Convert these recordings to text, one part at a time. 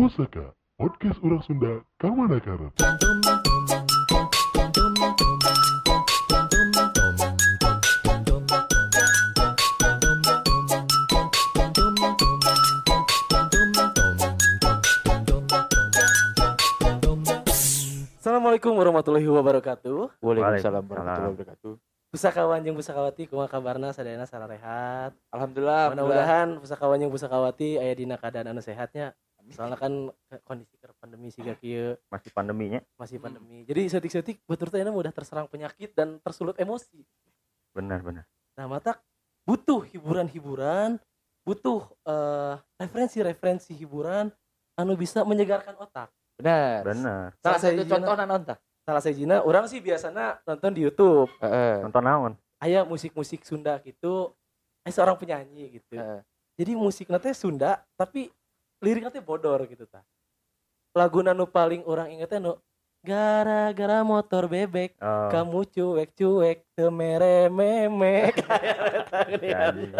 Pusaka, podcast orang Sunda, kamana karet. Assalamualaikum warahmatullahi wabarakatuh. Waalaikumsalam warahmatullahi wabarakatuh. Pusakawan jeung pusakawati kumaha kabarna sadayana sara rehat. Alhamdulillah. Mudah-mudahan pusakawan jeung pusakawati aya dina keadaan anu sehatnya. Soalnya kan kondisi keur pandemi siga kieu masih pandeminya. masih pandemi. Jadi setik-setik batur teh mudah terserang penyakit dan tersulut emosi. Benar benar. Nah, mata butuh hiburan-hiburan, butuh eh, referensi-referensi hiburan anu bisa menyegarkan otak. Benar. Benar. Salah Salah satu contoh naon tah? Salah sejina orang sih biasanya nonton di YouTube. Heeh. Nonton naon? aya musik-musik Sunda gitu eh seorang penyanyi gitu Heeh. jadi musik teh Sunda tapi liriknya teh bodor gitu ta lagu nu paling orang inget teh nu gara-gara motor bebek Oh, kamu cuek-cuek temere memek ya, anjing.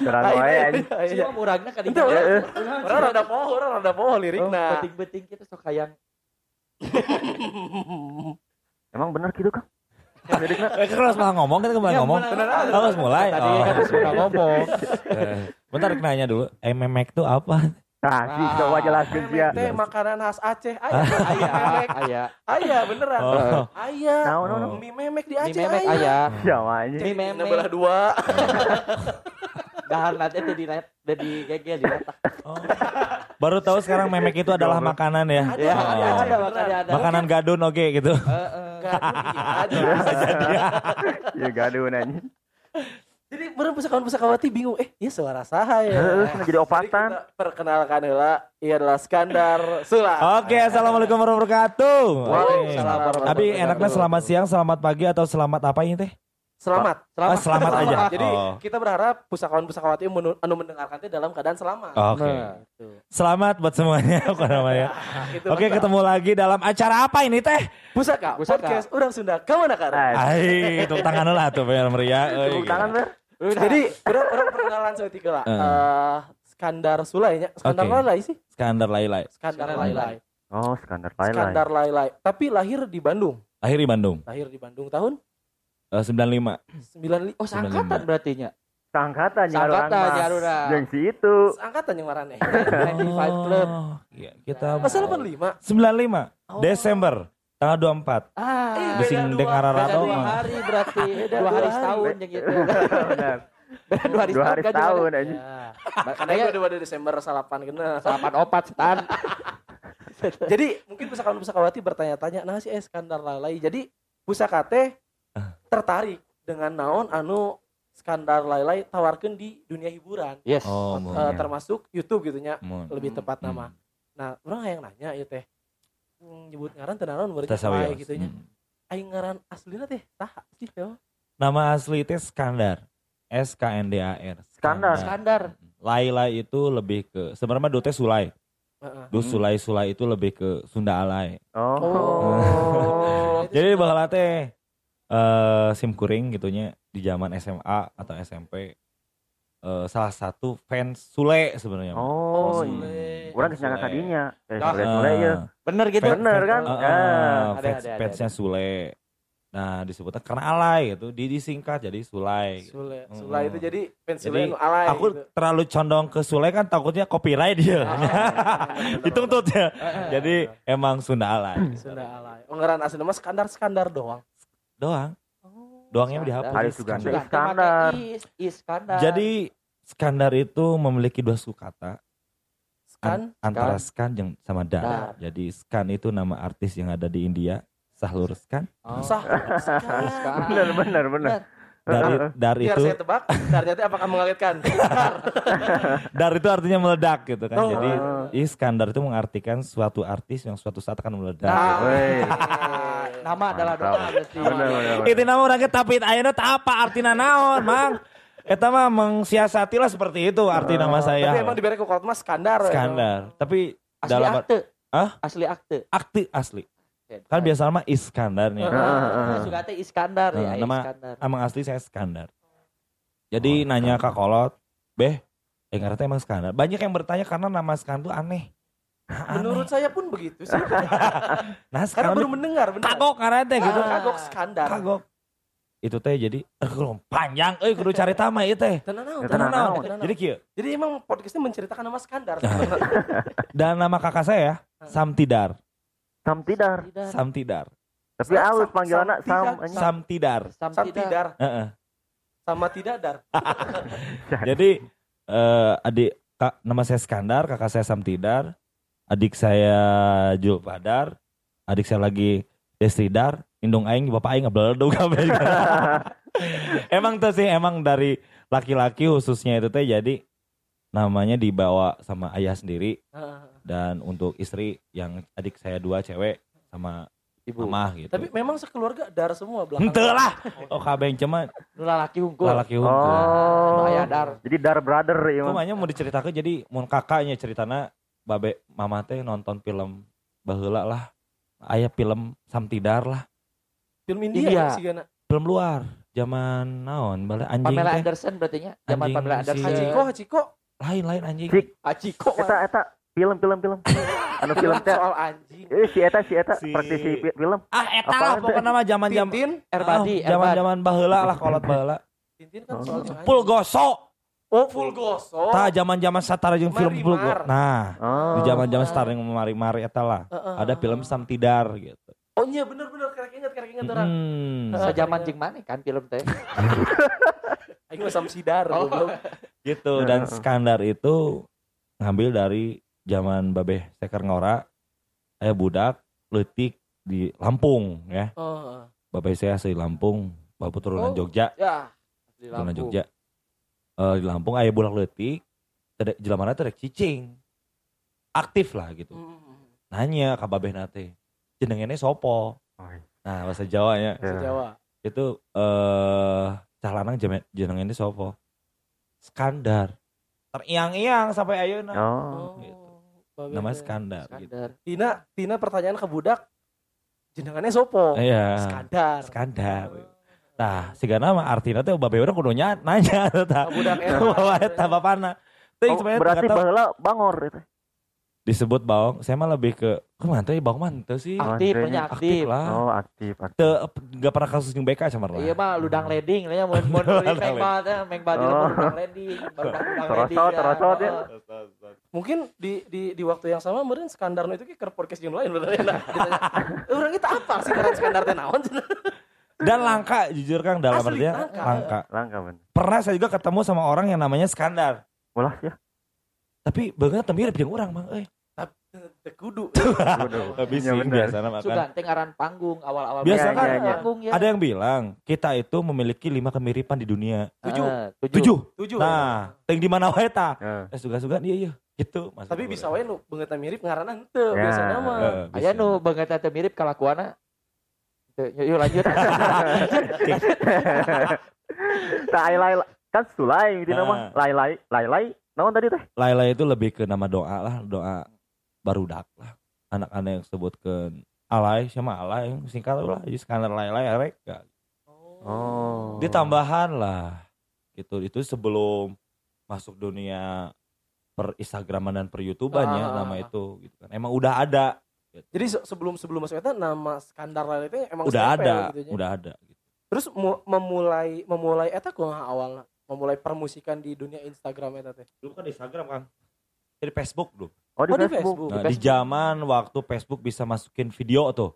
Curang wae anjing. Cuma muragna ka Itu orang, rada poho, orang rada poho Oh, lirikna. Beting-beting kita sok hayang. Emang benar gitu kan? Liriknya kan harus malah ngomong kan kembali ngomong. Oh, harus mulai. Tadi Oh. kan suka ngomong. Bentar nanya dulu. Eh, memek tuh apa? Nah, sih coba jelaskan sih ya. Memek teh makanan khas Aceh. Aya, aya memek. Aya. Aya beneran. Oh. Aya. Naon naon? Oh. Mie memek di Mie Aceh memek aya. aya. Jawa anjing. Mie Ini memek. belah dua. Dahar nanti teh di net, di gegel di letak. Oh. Baru tahu sekarang memek itu adalah makanan ya. Ada, Ya, ada, ada, ada, ada, ada. Makanan gadun oke gitu. Heeh. Gadun iya aja. Ya gaduh anjing. Jadi bener pusakawan-pusakawati bingung, eh iya suara saha ya. Heeh, jadi Jadi opatan. kita perkenalkan heula, ia adalah Skandar Sula. Oke, assalamualaikum warahmatullahi wabarakatuh. Waalaikumsalam warahmatullahi Tapi enaknya selamat siang, selamat pagi atau selamat apa ini teh? Selamat. Ah, selamat aja. Jadi Oh. kita berharap pusakawan-pusakawati anu mendengarkan teh dalam keadaan selamat. Oke. Nah. Gitu. Selamat buat semuanya apa namanya. Oke, mantap. ketemu lagi dalam acara apa ini teh? Pusaka, Pusaka. podcast orang Sunda. Kamana kara? Anjing. Ai, tepuk tangan lah tuh biar meriah. euy, Tepuk tangan ber. Jadi orang orang perkenalan seketika lah. Eh. Eh, Skandar Sulai nya. Skandar Oke. Lailai sih. Skandar Lailai. Skandar Lailai. Oh, skandar lain Skandar Lailai. Tapi lahir di Bandung. Lahir di Bandung. Lahir di Bandung tahun Eh, 95. 95. Oh, sangkatan berarti nya. Sangkatan Sangkatan Jarura. Yang si itu. Angkatan yang marane. 95 Club. Iya, kita Masa 85? 95 Oh. Desember tanggal 24. Ah, Eh, beda deng dua- arara beda tau dua hari berarti. Beda Dua hari dua setahun yang gitu. Benar. Dua hari Dua hari setahun kan setahun anjing. Ya. Makanya udah pada Desember salapan kena. salapan opat setan. Jadi mungkin pusakawan-pusakawati bertanya-tanya, nah si Skandar Lailai. Jadi pusaka teh Ah. tertarik dengan naon anu Skandar Lailai tawarkan di dunia hiburan. Yes. Oh, Eh, iya. termasuk YouTube gitu nya, mun. lebih tepat Hmm. nama. Nah, orang yang nanya ya teh. Nyebut ngaran beureun sawios. wae gitu nya. Hmm. Aing ngaran aslina teh tah sih teh. Nama asli teh Skandar. S K N D A R. Skandar. Skandar. Lailai itu lebih ke sebenarnya Dute Sulai. Dus Hmm. Sulai Sulai itu lebih ke Sunda Alai. Oh. Oh. Jadi baheula teh eh sim kuring gitunya di zaman SMA atau SMP eh, salah satu fans Sule sebenarnya. Oh. Sule. Kurang Sule. kesangka kadinya. Eh, Ah. Sule Sule ya. Bener gitu. Fan- Bener kan? Ya. eh, Ada, fans, ada, ada, fansnya Sule. Nah disebutnya karena alay gitu, di disingkat jadi Sulai. gitu. Sule, Mm. Sule itu jadi fans Jadi, Sule alay. Aku gitu. terlalu condong ke Sule kan takutnya copyright dia. Ah, Hitung tuh ya. Jadi emang Sunda alay Sunda alay. Oh ngaran asli mah Skandar Skandar doang. doang. Doangnya Skandar. dihapus. Harus juga Skandar. ada. Iskandar. Is, Iskandar. Jadi Skandar itu memiliki dua sukata Skan an- antara skan yang sama dar. Dar. Jadi skan itu nama artis yang ada di India, Sahlur Skan. Oh. sah. Skan. Bener bener bener. Dari dar Biar itu saya tebak, ternyata apakah mengagetkan? dar itu artinya meledak gitu kan. Oh. Jadi Iskandar itu mengartikan suatu artis yang suatu saat akan meledak. Nah. Weh. Nama adalah doa berarti. Itu nama orang tapi ayeuna apa artina naon, Mang? Eta mah mengsiasati lah seperti itu arti nama saya. Tapi emang diberi ke mas Skandar. ya. Skandar. Tapi Asli dalam akte. Hah? Asli akte. akti asli. Kan biasa mah Iskandarnya. Heeh, heeh. Suka teh Iskandar ya, Nah, nama Iskandar. Emang asli saya Skandar. Jadi nanya ke Kolot, Beh, eh ngerti emang Skandar. Banyak yang bertanya karena nama Skandar itu aneh. Menurut saya pun begitu sih. Nah Karena sekarang baru mendengar bener. kagok karena teh gitu. Ah, kagok skandar. Kagok. Itu teh jadi eh panjang euy kudu cari tama ieu teh. Tenang naon, Ya, tenang naon, Jadi kieu. Jadi emang podcastnya menceritakan nama skandar. Dan nama kakak saya Samtidar. Sam tidar. Tidak. Samtidar. Tapi Sam- halus sam- panggilannya. Samtidar. Sam Sam tidak. tidar Heeh. sama tidak dar. Jadi eh, adik kak, nama saya Skandar, kakak saya Samtidar, adik saya Jul Padar, adik saya lagi Desridar, indung aing bapak aing ngebeledu kabeh. emang tuh sih emang dari laki-laki khususnya itu teh jadi namanya dibawa sama ayah sendiri dan untuk istri yang adik saya dua cewek sama Ibu. mama gitu. Tapi memang sekeluarga dar semua belakang. Ente lah. Oh kabeh cuma Nu lalaki unggul. laki unggul. Oh. Nu aya dar. Jadi dar brother ya. Mang. Kumanya mau diceritakan jadi mun kakaknya ceritana babe mama teh nonton film baheula lah. Aya film Samtidar lah. Film India, India. sih Gana. Film luar. Zaman naon bala anjing Pamela teh. Anderson berarti nya. Zaman Anjing Pamela si- Anderson. Hachiko, Hachiko. Lain-lain anjing. Cik. Hachiko. Eta eta film film film. Anu film teh. soal anjing. Eh si eta si eta Si- praktisi fi- film. Ah eta lah pokoknya mah zaman-zaman Tintin, Erbadi, Ah, zaman-zaman baheula lah kolot baheula. Tintin kan soal anjing. Full goso. Oh, full goso. Tah zaman-zaman satara jeung film full go. Marimar. Nah, Oh. di zaman-zaman satara yang mari-mari eta lah. Heeh, Ada heeh. film Samtidar gitu. Oh iya bener-bener kerek inget, kerek inget orang. Hmm. Sejaman jeung mana kan film teh. Aing mah samsidar Oh. gitu dan skandar itu ngambil dari zaman babeh seker ngora aya budak letik di Lampung ya Oh. babeh saya asli Lampung bapak turunan Oh. Jogja Ya. Di turunan Lampung. Jogja Eh, di Lampung aya budak letik jelamana teh rek cicing aktif lah gitu Hmm. nanya ka babeh nate jenengnya sopo Oh, nah bahasa Jawanya Ya. Jawa. itu eh cah lanang jenengnya sopo Skandar teriang-iang sampai ayeuna Oh. Oh. gitu. namanya ya. Skandar gitu. Skandar. Tina, Tina pertanyaan ke budak. Jenengannya sopo? Iya. Skandar. Skandar. Tah, sigana mah artina teh babe urang kudu nya- nanya tah. Budak Bawa eta bapana. Oh, sebenarnya berarti baheula bangor itu. disebut baong, saya mah lebih ke ke mana teh baong mah teu sih. Aktif, nya Aktif aktif. lah. Oh, aktif aktif. Teu enggak pernah kasus jeung BK sama lah. Iya mah ludang leding nya mun mun Ludang meng bal teh meng bal di Oh. ludang leding, Terosot, terosot ya. Oh. Mungkin di di di waktu yang sama meureun Skandar nu itu ke podcast jeung lain bener ya. Ditanya, Urang kita apa sih karena Skandar teh naon? Dan langka jujur Kang dalam Asli, artian langka. langka. Langka bener. Pernah saya juga ketemu sama orang yang namanya Skandar. Ulah ya. Tapi banget teu mirip jeung urang, Bang. Euy. Teu kudu. Habis Iya, biasa Sugan kan. teh ngaran panggung awal-awal Biasa kan, ngaran iya. panggung ya. Ada yang bilang kita itu memiliki lima kemiripan di dunia. Tujuh. Ah, Tujuh. Tujuh. Nah, ting di mana wae tah? Ya. Eh suga-suga iya iya gitu. Tapi bisa wae nu beungeutna mirip ngaranna henteu Ya. biasanya mah. Eh, Aya nu banget teh mirip kalakuana. Yuk, yuk lanjut. Tah ai lai kan sulai gitu Ah. mah. Lai lai lai lai. Naon tadi teh? Laila itu lebih ke nama doa lah, doa barudak lah. Anak-anak yang sebutkan alay sama alay singkat lah jadi skandal Laila ya rek. Ya, Oh. Dia tambahan lah. Gitu. Itu sebelum masuk dunia per Instagraman dan per YouTubeannya Ah. nama itu gitu kan. Emang udah ada. Jadi se- sebelum sebelum masuk eta nama Skandar lain itu emang udah stempel ada, gitu udah ada gitu. Terus mu- memulai memulai eta kumaha awalnya? Memulai permusikan di dunia Instagram eta teh. Dulu kan di Instagram kan. Jadi Facebook dulu. Oh di Oh, di Facebook. Facebook. Nah, di zaman waktu Facebook bisa masukin video tuh.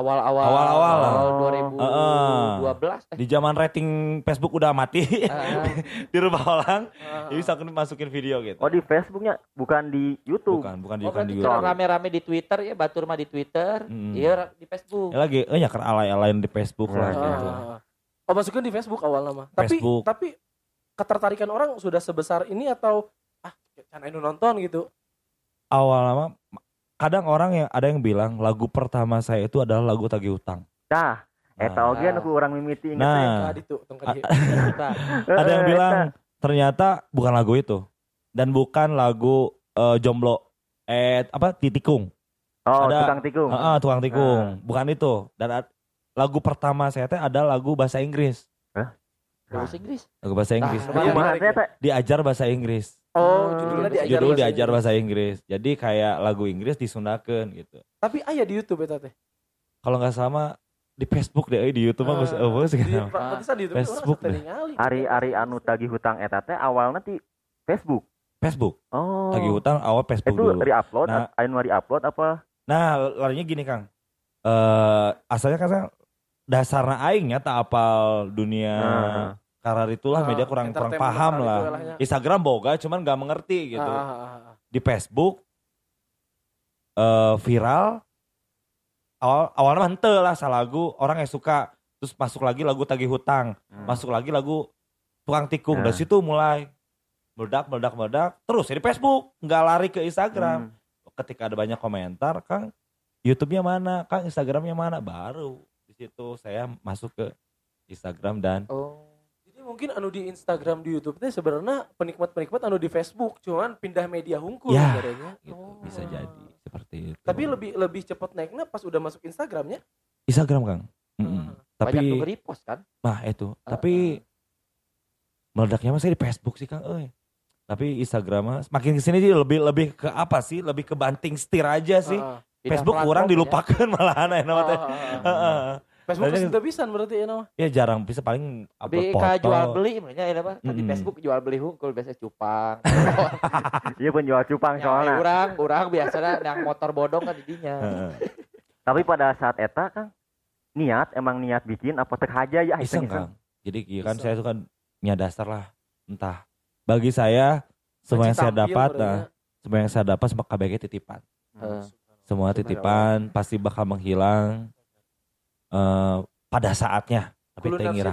Awal-awal Awal-awal lah. awal Heeh. 2012 eh. Di zaman rating Facebook udah mati, Ah, dirubah orang, Ah. jadi bisa masukin video gitu. Oh di Facebooknya bukan di YouTube. bukan, bukan di Oh bukan di kalau YouTube. rame-rame di Twitter ya batur mah di Twitter, Mm. iya di Facebook. Ya lagi, eh nyakar alay-alayan di Facebook lah Ya, gitu. Oh masukin di Facebook awal nama. Tapi Facebook. tapi ketertarikan orang sudah sebesar ini atau ah anu nonton gitu. Awal lama, kadang orang yang ada yang bilang lagu pertama saya itu adalah lagu tagih utang. Tah, eta Nah, oge anu ku urang mimiti inget Nah. Nah, dieu. Kita. ada yang bilang eta. ternyata bukan lagu itu dan bukan lagu eh, jomblo eh apa titikung Oh, ada- tukang tikung. Ah, ah, tukang tikung bukan itu dan lagu pertama saya teh ada lagu bahasa Inggris Bahasa Inggris. lagu bahasa Inggris Nah, ya. teh? diajar bahasa Inggris Oh, judulnya diajar judul bahasa diajar Inggris. bahasa Inggris. Jadi kayak lagu Inggris disundakeun gitu. Tapi aya di YouTube eta teh. Kalau nggak sama di Facebook deh, eh, di YouTube mah Ah, Di sekarang. pantesan di YouTube Facebook deh. Ari-ari anu tagih hutang eta teh awalnya di Facebook. Facebook. Oh. Lagi hutang awal Facebook Itu dulu. re-upload, Nah. anu re-upload apa? Nah, larinya gini Kang. Eh asalnya kan saya dasarnya aing ya tak apal dunia Nah. Karar itulah media Ah, kurang kurang entertainment paham lah. lahnya. Instagram boga cuman gak mengerti gitu. Ah, ah, ah, ah. Di Facebook eh viral awal awalnya mah henteu lah salagu orang yang suka terus masuk lagi lagu tagih hutang, Hmm. masuk lagi lagu tukang tikung. Nah. Dari situ mulai meledak meledak meledak terus ya di Facebook nggak lari ke Instagram. Hmm. Ketika ada banyak komentar, Kang YouTube-nya mana, Kang Instagram-nya mana, baru di situ saya masuk ke Instagram dan Oh. Jadi mungkin anu di Instagram di YouTube teh sebenarnya penikmat-penikmat anu di Facebook cuman pindah media hungkul Ya, sebenarnya. gitu. Oh. bisa jadi seperti itu. Tapi lebih lebih cepat naiknya pas udah masuk Instagramnya. Instagram Kang. Mm-mm. Banyak tuh Tapi repost kan? nah itu, Ah, tapi meledaknya mah saya di Facebook sih Kang, euy. Tapi Instagram mah makin ke sini sih lebih lebih ke apa sih? Lebih ke banting setir aja sih. Ah, Pindah Facebook ya. dilupakan malahan ya ah, nama teh. ah, ah, ah. Heeh. Facebook Soalnya- sudah bisa berarti ya nama. Ya jarang bisa paling upload foto. ke jual beli makanya ya apa? Kan di. Facebook jual beli hungkul biasa cupang. Iya penjual cupang Ya, soalnya. orang, orang biasanya yang motor bodong kan didinya. Tapi pada saat eta kan niat emang niat bikin apa teh aja ya iseng iseng-iseng. Kang. Jadi iya kan Iseng. saya tuh kan punya dasar lah. Entah. Bagi saya semua yang saya dapat berarti nah, ya. semua yang saya dapat semua KBG titipan. Semua titipan pasti bakal menghilang eh pada saatnya. Tapi teu ngira.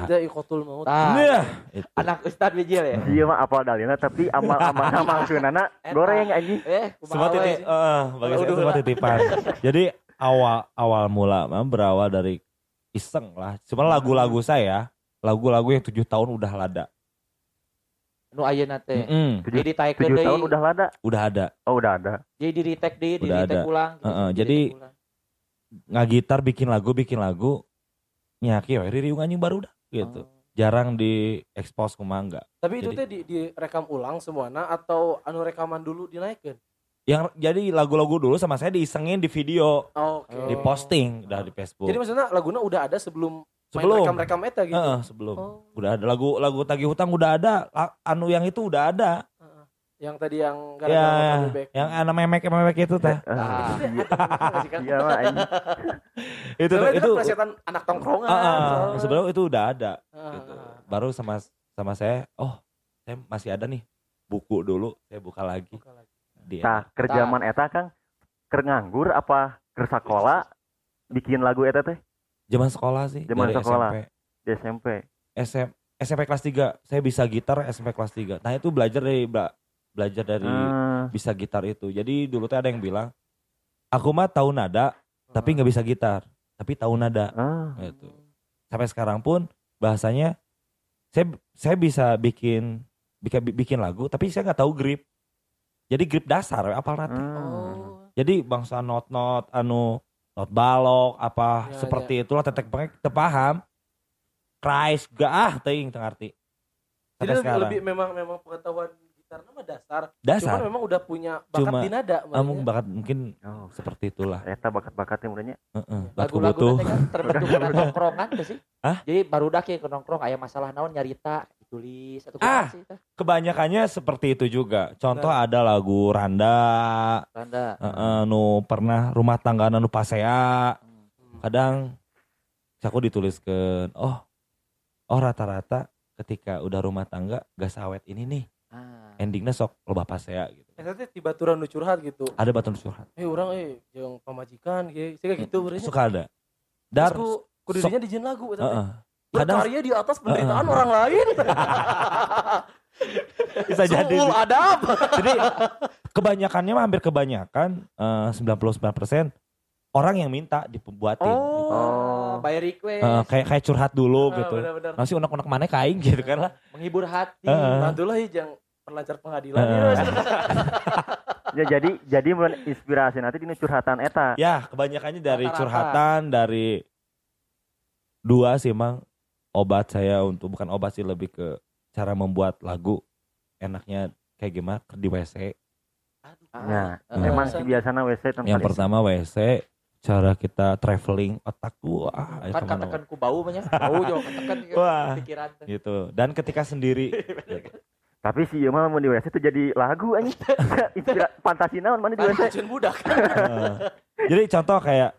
Nah, itu. anak Ustad Bijil ya. Iya mah apal dalilna tapi amal-amal maksudna goreng anjing. Eh, Semua titik eh bagi saya Udah semua titipan. Jadi awal awal mula mah berawal dari iseng lah. Cuma lagu-lagu saya, lagu-lagu yang tujuh tahun udah lada. Nu ayeuna teh. Jadi taikeun Tujuh deui. tahun udah lada. udah ada. Oh udah ada. Jadi di retake deui, di retake ulang. gitu. Heeh, Di jadi- ulang. Ngagitar bikin lagu, bikin lagu. Nyaki we ririung anjing baru dah gitu. Oh. Jarang di expose kumaha enggak. Tapi itu teh di, direkam ulang semuanya atau anu rekaman dulu dinaikkan? Yang jadi lagu-lagu dulu sama saya diisengin di video. Oh. di posting dah di Facebook. Jadi maksudnya laguna udah ada sebelum main sebelum rekam-rekam eta gitu. Heeh, sebelum. Oh, Udah ada lagu lagu tagih hutang udah ada. Anu yang itu udah ada. Yang tadi yang Ya, gara-gara Back. yang anak itu teh. Ah, Ah. Itu teh Kang? Iya mah itu Sebenarnya itu kan plesetan anak tongkrongan. Ah, ah, soalnya. sebelum itu udah ada Ah, gitu. ah, ah. Baru sama sama saya, oh, saya masih ada nih buku dulu, saya buka lagi Buka lagi. di Tah kerjaman eta kan keur nganggur apa keur sakola bikin lagu eta teh zaman sekolah sih, Zaman sekolah. SMP. di SMP. SM, SMP kelas 3, saya bisa gitar SMP kelas 3. Nah, itu belajar dari belajar dari Ah, bisa gitar itu. Jadi dulu tuh ada yang bilang, aku mah tahu nada, tapi nggak bisa gitar, tapi tahu nada. ah. Gitu. Sampai sekarang pun bahasanya saya saya bisa bikin bikin bikin lagu, tapi saya nggak tahu grip. Jadi grip dasar, apal nanti. Ah. Oh. Jadi bangsa not-not anu not balok apa Ya, seperti itulah tetek pengek teu paham. Christ gak ah teuing teu ngarti. Jadi sekarang. lebih memang memang pengetahuan gitar nama dasar. Dasar. Cuman memang udah punya bakat Cuma, di nada. Mungkin makanya. bakat mungkin Oh, seperti itulah. eta bakat-bakatnya mudanya. Heeh. Baku Lagu-lagu butuh. nanti kan terbentuk karena nongkrongan tuh sih. Hah? Jadi baru dah ke nongkrong aya masalah naon nyarita ditulis atau Ah. sih? Kebanyakannya seperti itu juga. Contoh ada lagu Randa, Tanda. heeh, nu pernah rumah tangga nu pasea. Hmm. Kadang aku dituliskan, oh, oh rata-rata ketika udah rumah tangga gak sawet ini nih. Ah. Endingnya sok loba pasea gitu. Eh, tadi tiba turan nu curhat gitu. Ada batu curhat. Eh orang eh yang pamajikan kayak kayak gitu berarti. Suka ada. Dar, Terus ku dijin lagu eta teh. heeh. Kadang Berkarya di atas penderitaan orang lain. bisa jadi. Suul adab. Jadi kebanyakannya mah hampir kebanyakan eh, 99% orang yang minta dibuatin. gitu. Oh, by request. Eh, kayak kayak curhat dulu Ah, gitu. Benar-benar. Masih unek-unek mana kain gitu kan lah. menghibur hati. Heeh. Mantulah yang perlancar pengadilan. Heeh. ya. Jadi jadi mun inspirasi nanti dina curhatan eta. Ya, kebanyakannya dari Rata-rata. curhatan dari dua sih emang obat saya untuk bukan obat sih lebih ke cara membuat lagu enaknya kayak gimana di WC. Nah, Ah, emang sih biasanya WC tempat Yang pertama WC, cara kita traveling otakku wah, ayo kan katakan ku bau banyak bau juga katakan Wah. pikiran gitu. Dan ketika sendiri, gitu. Tapi si ieu mah mau di WC tuh jadi lagu anjing. Inspira fantasi naon mana di WC. Budak. Heeh. jadi contoh kayak,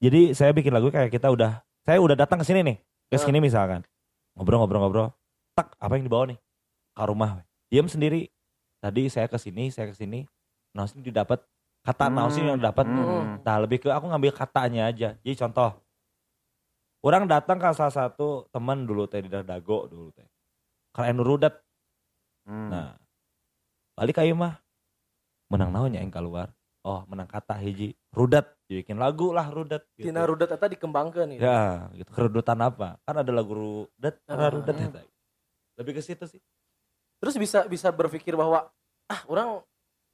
jadi saya bikin lagu kayak kita udah, saya udah datang ke sini nih, ke sini misalkan, ngobrol-ngobrol-ngobrol, tak apa yang dibawa nih, ke rumah, diam sendiri. Tadi saya ke sini, saya ke sini, nah sini didapat kata nah sini yang dapat. Hmm. Nah lebih ke aku ngambil katanya aja. Jadi contoh, orang datang ke salah satu teman dulu teh di Dago dulu teh, karena anu rudat. Hmm. Nah balik ayo mah, menang naonnya yang keluar. Oh menang kata hiji rudat, bikin lagu lah rudat. Gitu. Tina rudat eta dikembangkan gitu. Ya, gitu. Kerudutan apa? Kan ada lagu rudat, karena Ah. rudat eta. Lebih ke situ sih. Terus bisa bisa berpikir bahwa ah orang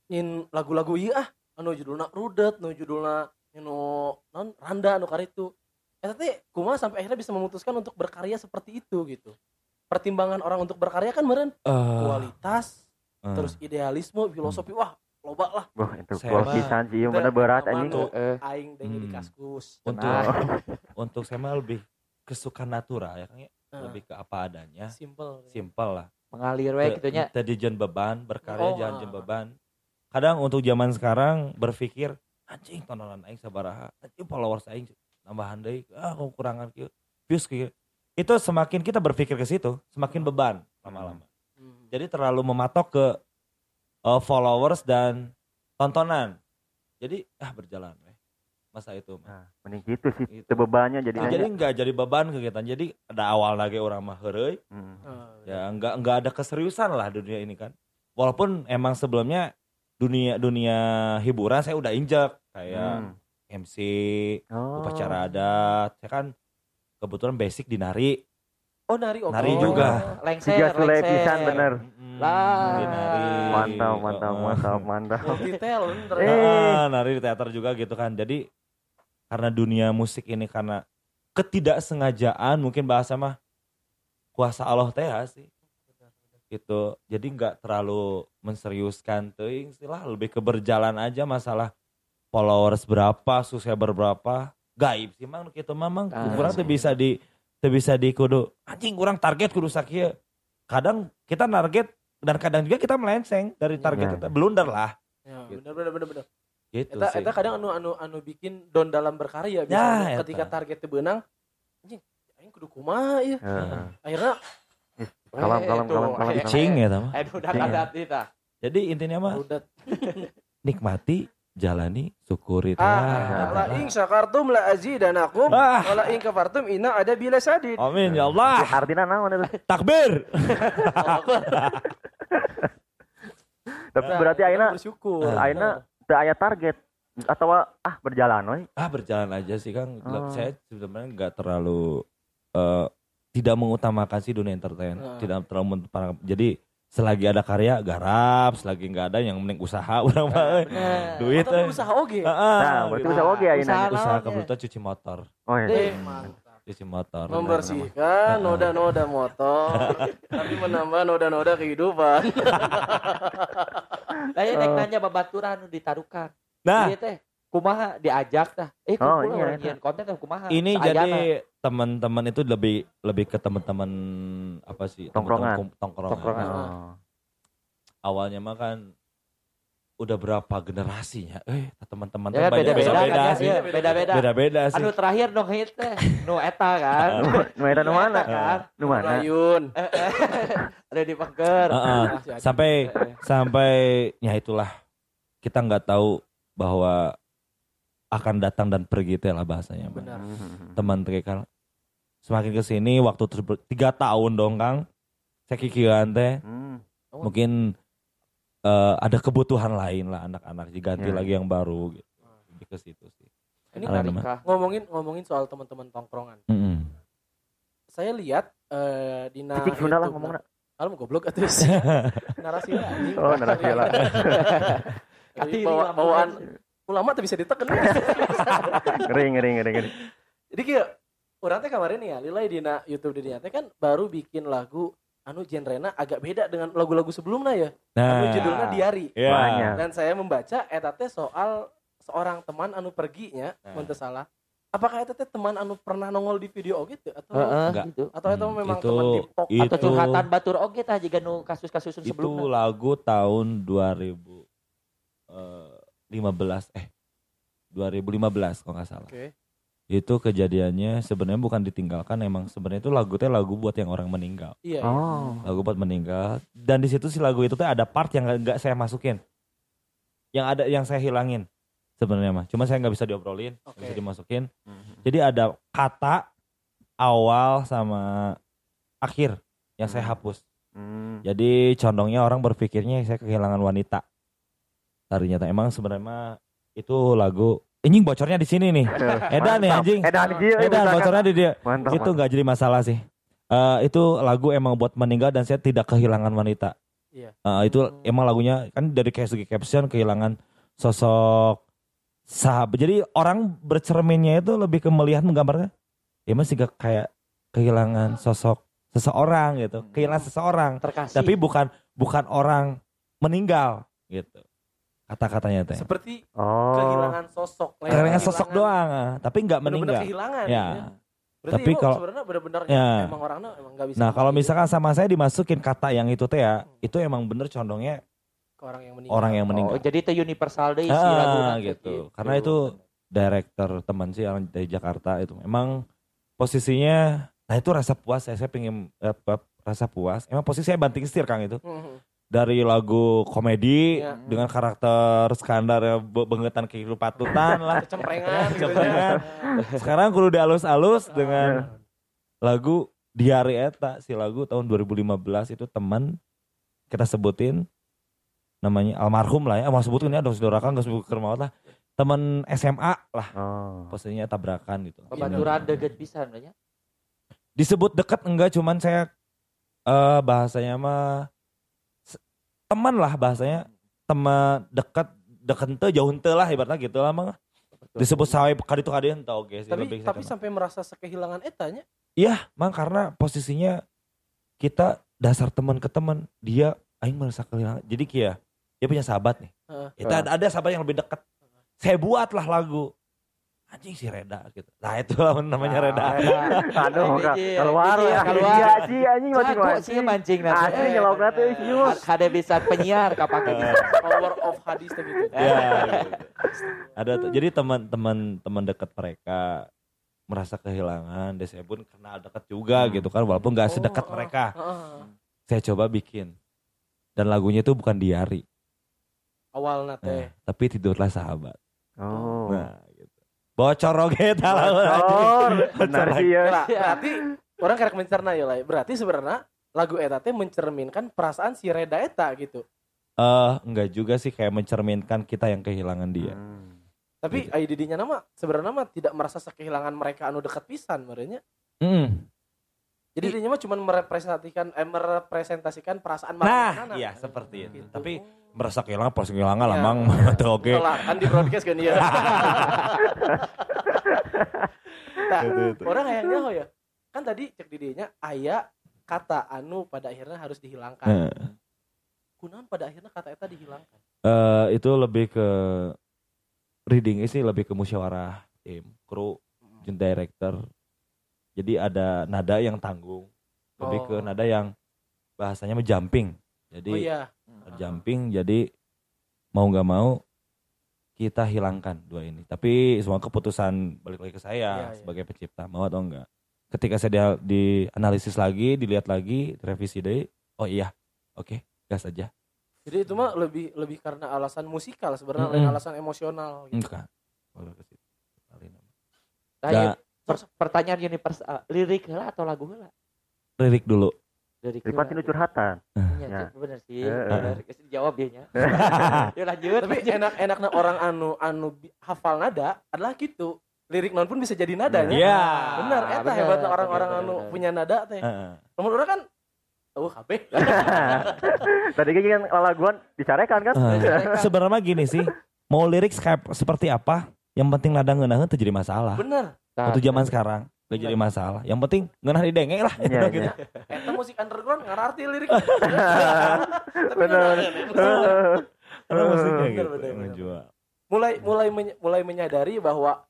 nyin lagu-lagu iya ah anu judulna rudet, anu judulna anu non randa anu karitu. Eta teh kumaha sampai akhirnya bisa memutuskan untuk berkarya seperti itu gitu. Pertimbangan orang untuk berkarya kan meren Eh, kualitas, eh. terus idealisme, filosofi wah loba lah Wah, itu Saya kual mah- pisan sih, Teu bener berat anjing. tuh. Eh, aing dengi di Hmm. kaskus. untuk Nah. untuk saya mah lebih kesukaan natural ya kan ya. Lebih ke apa adanya simple. simple lah mengalir we gitu nya. tadi jangan beban berkarya Oh, jangan ah. jangan beban kadang untuk zaman sekarang berpikir anjing tontonan aing sabaraha. Anjing followers aing nambahan deui ah kekurangan kieu views kieu. Itu semakin kita berpikir ke situ semakin beban lama-lama. Hmm. jadi terlalu mematok ke uh, followers dan tontonan. Jadi ah berjalan weh. Masa itu mah. Nah, mending gitu sih, Gitu. teu bebannya jadi jadi nggak jadi beban kegiatan. Jadi ada awal lagi orang mah heureuy. Hmm. Ah, ya nggak nggak ada keseriusan lah dunia ini kan. Walaupun emang sebelumnya dunia dunia hiburan saya udah injak kayak Hmm. MC Oh. upacara adat saya kan kebetulan basic di nari Oh nari oke. Nari Oh, juga. Lengser, Tiga sulai lengser. pisan bener. Mm, Lah. di nari Mantap, mantap, mantap, mantap. Ternyata. Heeh, nari di teater juga gitu kan jadi karena dunia musik ini karena ketidaksengajaan mungkin bahasa mah kuasa Allah teh ya sih gitu jadi nggak terlalu menseriuskan tuh istilah lebih ke berjalan aja masalah followers berapa subscriber berapa gaib sih mang gitu mamang Ah, kurang tuh bisa di tuh bisa di kudu anjing kurang target kudu sakieu kadang kita target dan kadang juga kita melenceng dari target Ya. kita blunder lah Ya, Gitu. bener bener bener bener. gitu Eta, sih eta kadang anu anu anu bikin don dalam berkarya Ya, misalnya eta. ketika targetnya benang anjing aing kudu kumaha ieu. Heeh. Akhirnya Kalem, kalem, Tuh, kalem, kalem. eh, Icing ya tama. Kita. Jadi intinya mah nikmati, jalani, syukuri. ah Ah. la ing syakartum la azidanakum Ah. wala ing kafartum inna ada bila sadid. Amin ya Allah. Artinya naon eta? Takbir. Tapi Nah, berarti kita ayeuna bersyukur. ayeuna teu aya target atau ah berjalan we. Ah berjalan aja sih Kang. Oh. Saya sebenarnya nggak terlalu eh, tidak mengutamakan sih dunia entertain. Ah. Tidak terlalu. Jadi selagi ada karya garap, selagi nggak ada yang mending usaha orang mah. euy. Nah, Duit Atau eh. usaha oge. Heeh, Nah, berarti usaha oge ayeuna. Usaha usaha ya? kebetulan cuci motor, Oh iya. Eh, mantap. cuci motor. Membersihkan noda-noda motor, tapi menambah noda-noda kehidupan. Lah ya nek nanya babaturan nu ditarukan. Nah, Ieu teh kumaha diajak tah. Eh Oh, iya, nyian konten teh kumaha. ini Saayana. jadi teman-teman itu lebih lebih ke teman-teman apa sih? Tongkrongan. Teman-teman kum- tongkrongan. Tongkrongan. Oh. Awalnya mah kan udah berapa generasinya? Eh, teman-teman ya tuh banyak beda-beda beda-beda kan, sih. ya, beda-beda. Beda-beda sih. Anu terakhir dong hit teh nu eta kan. Nu eta nu mana? kan. Nu mana? Rayun. Ada di. Ah, si Adi. sampai Eh, eh. sampai ya itulah kita nggak tahu bahwa akan datang dan pergi teh lah bahasanya Bang. Benar. Hmm. teman teh kan semakin ke sini waktu terus tiga tahun dong kang saya kikiran teh Hmm. mungkin eh, ada kebutuhan lain lah anak-anak diganti Ya. lagi yang baru gitu lebih ke situ sih Ini nikah. ngomongin ngomongin soal teman-teman tongkrongan. Mm-mm. Saya lihat eh, di na Cicik Sunda lah ngomongna. Kalau mau goblok atuh. narasi lah. Oh, narasi lah. Jadi lah, bawaan ulama tuh bisa ditekan. Ngeri ngeri ngeri ngeri. Jadi kayak orang teh kemarin nih ya, Lilai di na YouTube di teh kan baru bikin lagu anu genrena agak beda dengan lagu-lagu sebelumnya ya. Anu Nah, judulnya Diari. ya. Banyak. Dan saya membaca eta teh soal seorang teman anu perginya, Nah. salah. Apakah eta teh teman anu pernah nongol di video gitu atau Enggak. gitu. atau eta Hmm, memang itu- teman di pok itu- Atau curhatan batur oge tah jika nu kasus-kasus itu sebelumnya. lagu tahun 2015 eh 2015 kalau nggak salah. Oke. Itu kejadiannya sebenarnya bukan ditinggalkan emang sebenarnya itu lagu teh lagu buat yang orang meninggal. Iya. iya. Oh. Lagu buat meninggal dan di situ si lagu itu teh ada part yang nggak- saya masukin. Yang ada yang saya hilangin sebenarnya mah. Cuma saya nggak bisa diobrolin, nggak Oke. bisa dimasukin. Jadi ada kata awal sama akhir yang saya hapus. Hmm. Jadi condongnya orang berpikirnya saya kehilangan wanita. Ternyata emang sebenarnya mah itu lagu anjing bocornya di sini nih. Edan nih Mantap. anjing. Edan dia. Edan bocornya di dia. Mantap. Itu nggak jadi masalah sih. Eh itu lagu emang buat meninggal dan saya tidak kehilangan wanita. Iya. Eh, itu Hmm. emang lagunya kan dari kayak segi caption kehilangan sosok sahabat. Jadi orang bercerminnya itu lebih ke melihat menggambarnya. Ya masih gak kayak kehilangan sosok seseorang gitu. Kehilangan seseorang Terkasih. tapi bukan bukan orang meninggal gitu kata-katanya teh Seperti Oh. kehilangan sosok. Kehilangan sosok doang ah. tapi nggak meninggal kehilangan. ya Berarti Tapi kalau- sebenarnya benar-benar Ya. emang orangnya emang gak bisa. nah kalau misalkan sama saya dimasukin kata yang itu teh ya itu emang bener condongnya ke orang yang meninggal. orang yang Oh, meninggal jadi itu universal deh isi Ah, laguna gitu. Karena itu director teman sih yang dari Jakarta itu emang posisinya nah itu rasa puas saya saya pengen eh, apa, rasa puas emang posisi saya banting setir kang itu Mhm. Dari lagu komedi Iya. dengan karakter skandar ya be- bengetan kehidupan tutan lah. Kecemprengan gitu ya. sekarang kudu dialus-alus dengan lagu Diari Eta. Si lagu tahun 2015 itu teman kita sebutin namanya almarhum lah ya. Mau sebutin ya dong saudara kan gak sebut ke maut lah. Teman SMA lah. Oh. posisinya tabrakan gitu. Pembaturan deket bisa ya. disebut deket enggak cuman saya eh bahasanya mah teman lah bahasanya teman deket deket ente jauh ente lah ibaratnya gitu lah mah disebut sawai kali itu kali ente oke Tapi tapi sana. sampai merasa sekehilangan etanya. Iya, mang karena posisinya kita dasar teman ke teman, dia aing merasa kehilangan. Jadi kia, dia punya sahabat nih. Heeh. Kita ada, ada sahabat yang lebih dekat. Saya buatlah lagu. Anjing si Reda gitu. Nah itu namanya Reda. Aduh. Ji, keluar Ji, lah. keluar. Iya sih anjing mancing Jago sih mancing. mancing nanti. Asli nyelokna teh serius. Ada bisa penyiar kapake bisa. Power of hadis gitu. ya, gitu. Ada tuh. Jadi teman-teman teman dekat mereka merasa kehilangan, dan saya pun kenal dekat juga gitu kan, walaupun nggak Oh, sedekat heeh. mereka. Heeh. Saya coba bikin. Dan lagunya itu bukan diari, Awalnya nah, teh. tapi tidurlah sahabat. Oh. Nah, gitu. Bocor oge tah lagu anjing. Bocor. Benar ya. Lah, berarti orang karek mencerna ya lah. Berarti sebenarnya lagu eta teh mencerminkan perasaan si Reda eta gitu. Eh, enggak juga sih kayak mencerminkan kita yang kehilangan dia. Hmm. Tapi Gitu. gitu. nya nama sebenarnya mah tidak merasa kehilangan mereka anu dekat pisan merenya. Mm. Jadi dinya mah cuma merepresentasikan eh, merepresentasikan perasaan Nah, iya seperti itu. Gitu. Tapi merasa kehilangan pas kehilangan lah Iya. mang Tuh, oke. Kan di broadcast kan ya. nah, Itu, itu. orang kayaknya oh ya. Kan tadi cek di dinya aya kata anu pada akhirnya harus dihilangkan. Kunaon pada akhirnya kata eta dihilangkan. eh, itu lebih ke reading sih lebih ke musyawarah tim, kru, jeung director. Jadi ada nada yang tanggung, lebih ke Oh. nada yang bahasanya mah jumping. Jadi oh iya. jumping jadi mau nggak mau kita hilangkan dua ini tapi semua keputusan balik lagi ke saya Iya, iya. sebagai pencipta mau atau enggak ketika saya dia- dianalisis lagi dilihat lagi direvisi deh oh iya oke gas aja Jadi itu mah lebih lebih karena alasan musikal sebenarnya lain Mm-mm. alasan emosional gitu. enggak Kalau ke situ. Kali nama. Nah, ya, per- pertanyaan universal lirik heula atau lagu heula? lirik dulu Lirik Lipat ini curhatan. Iya, Ya. Cek, bener sih. Bener. Kasih dijawab dia nya. Yuk lanjut. Tapi enak-enaknya orang anu anu hafal nada adalah gitu. Lirik non pun bisa jadi nada nya. Iya. Bener, eta bener, hebatnya orang-orang anu punya nada teh. Heeh. Namun orang kan tahu HP. Tadi kan laguan dicarekan kan? Sebenarnya gini sih mau lirik seperti apa yang penting nada ngeunaheun tuh jadi masalah Bener. waktu zaman sekarang gak jadi masalah yang penting ngeunah di denge lah Iya, gitu. iya. Eta musik underground ngararti lirik. Bener. Karena musiknya Bener, gitu menjual mulai mulai mulai menyadari bahwa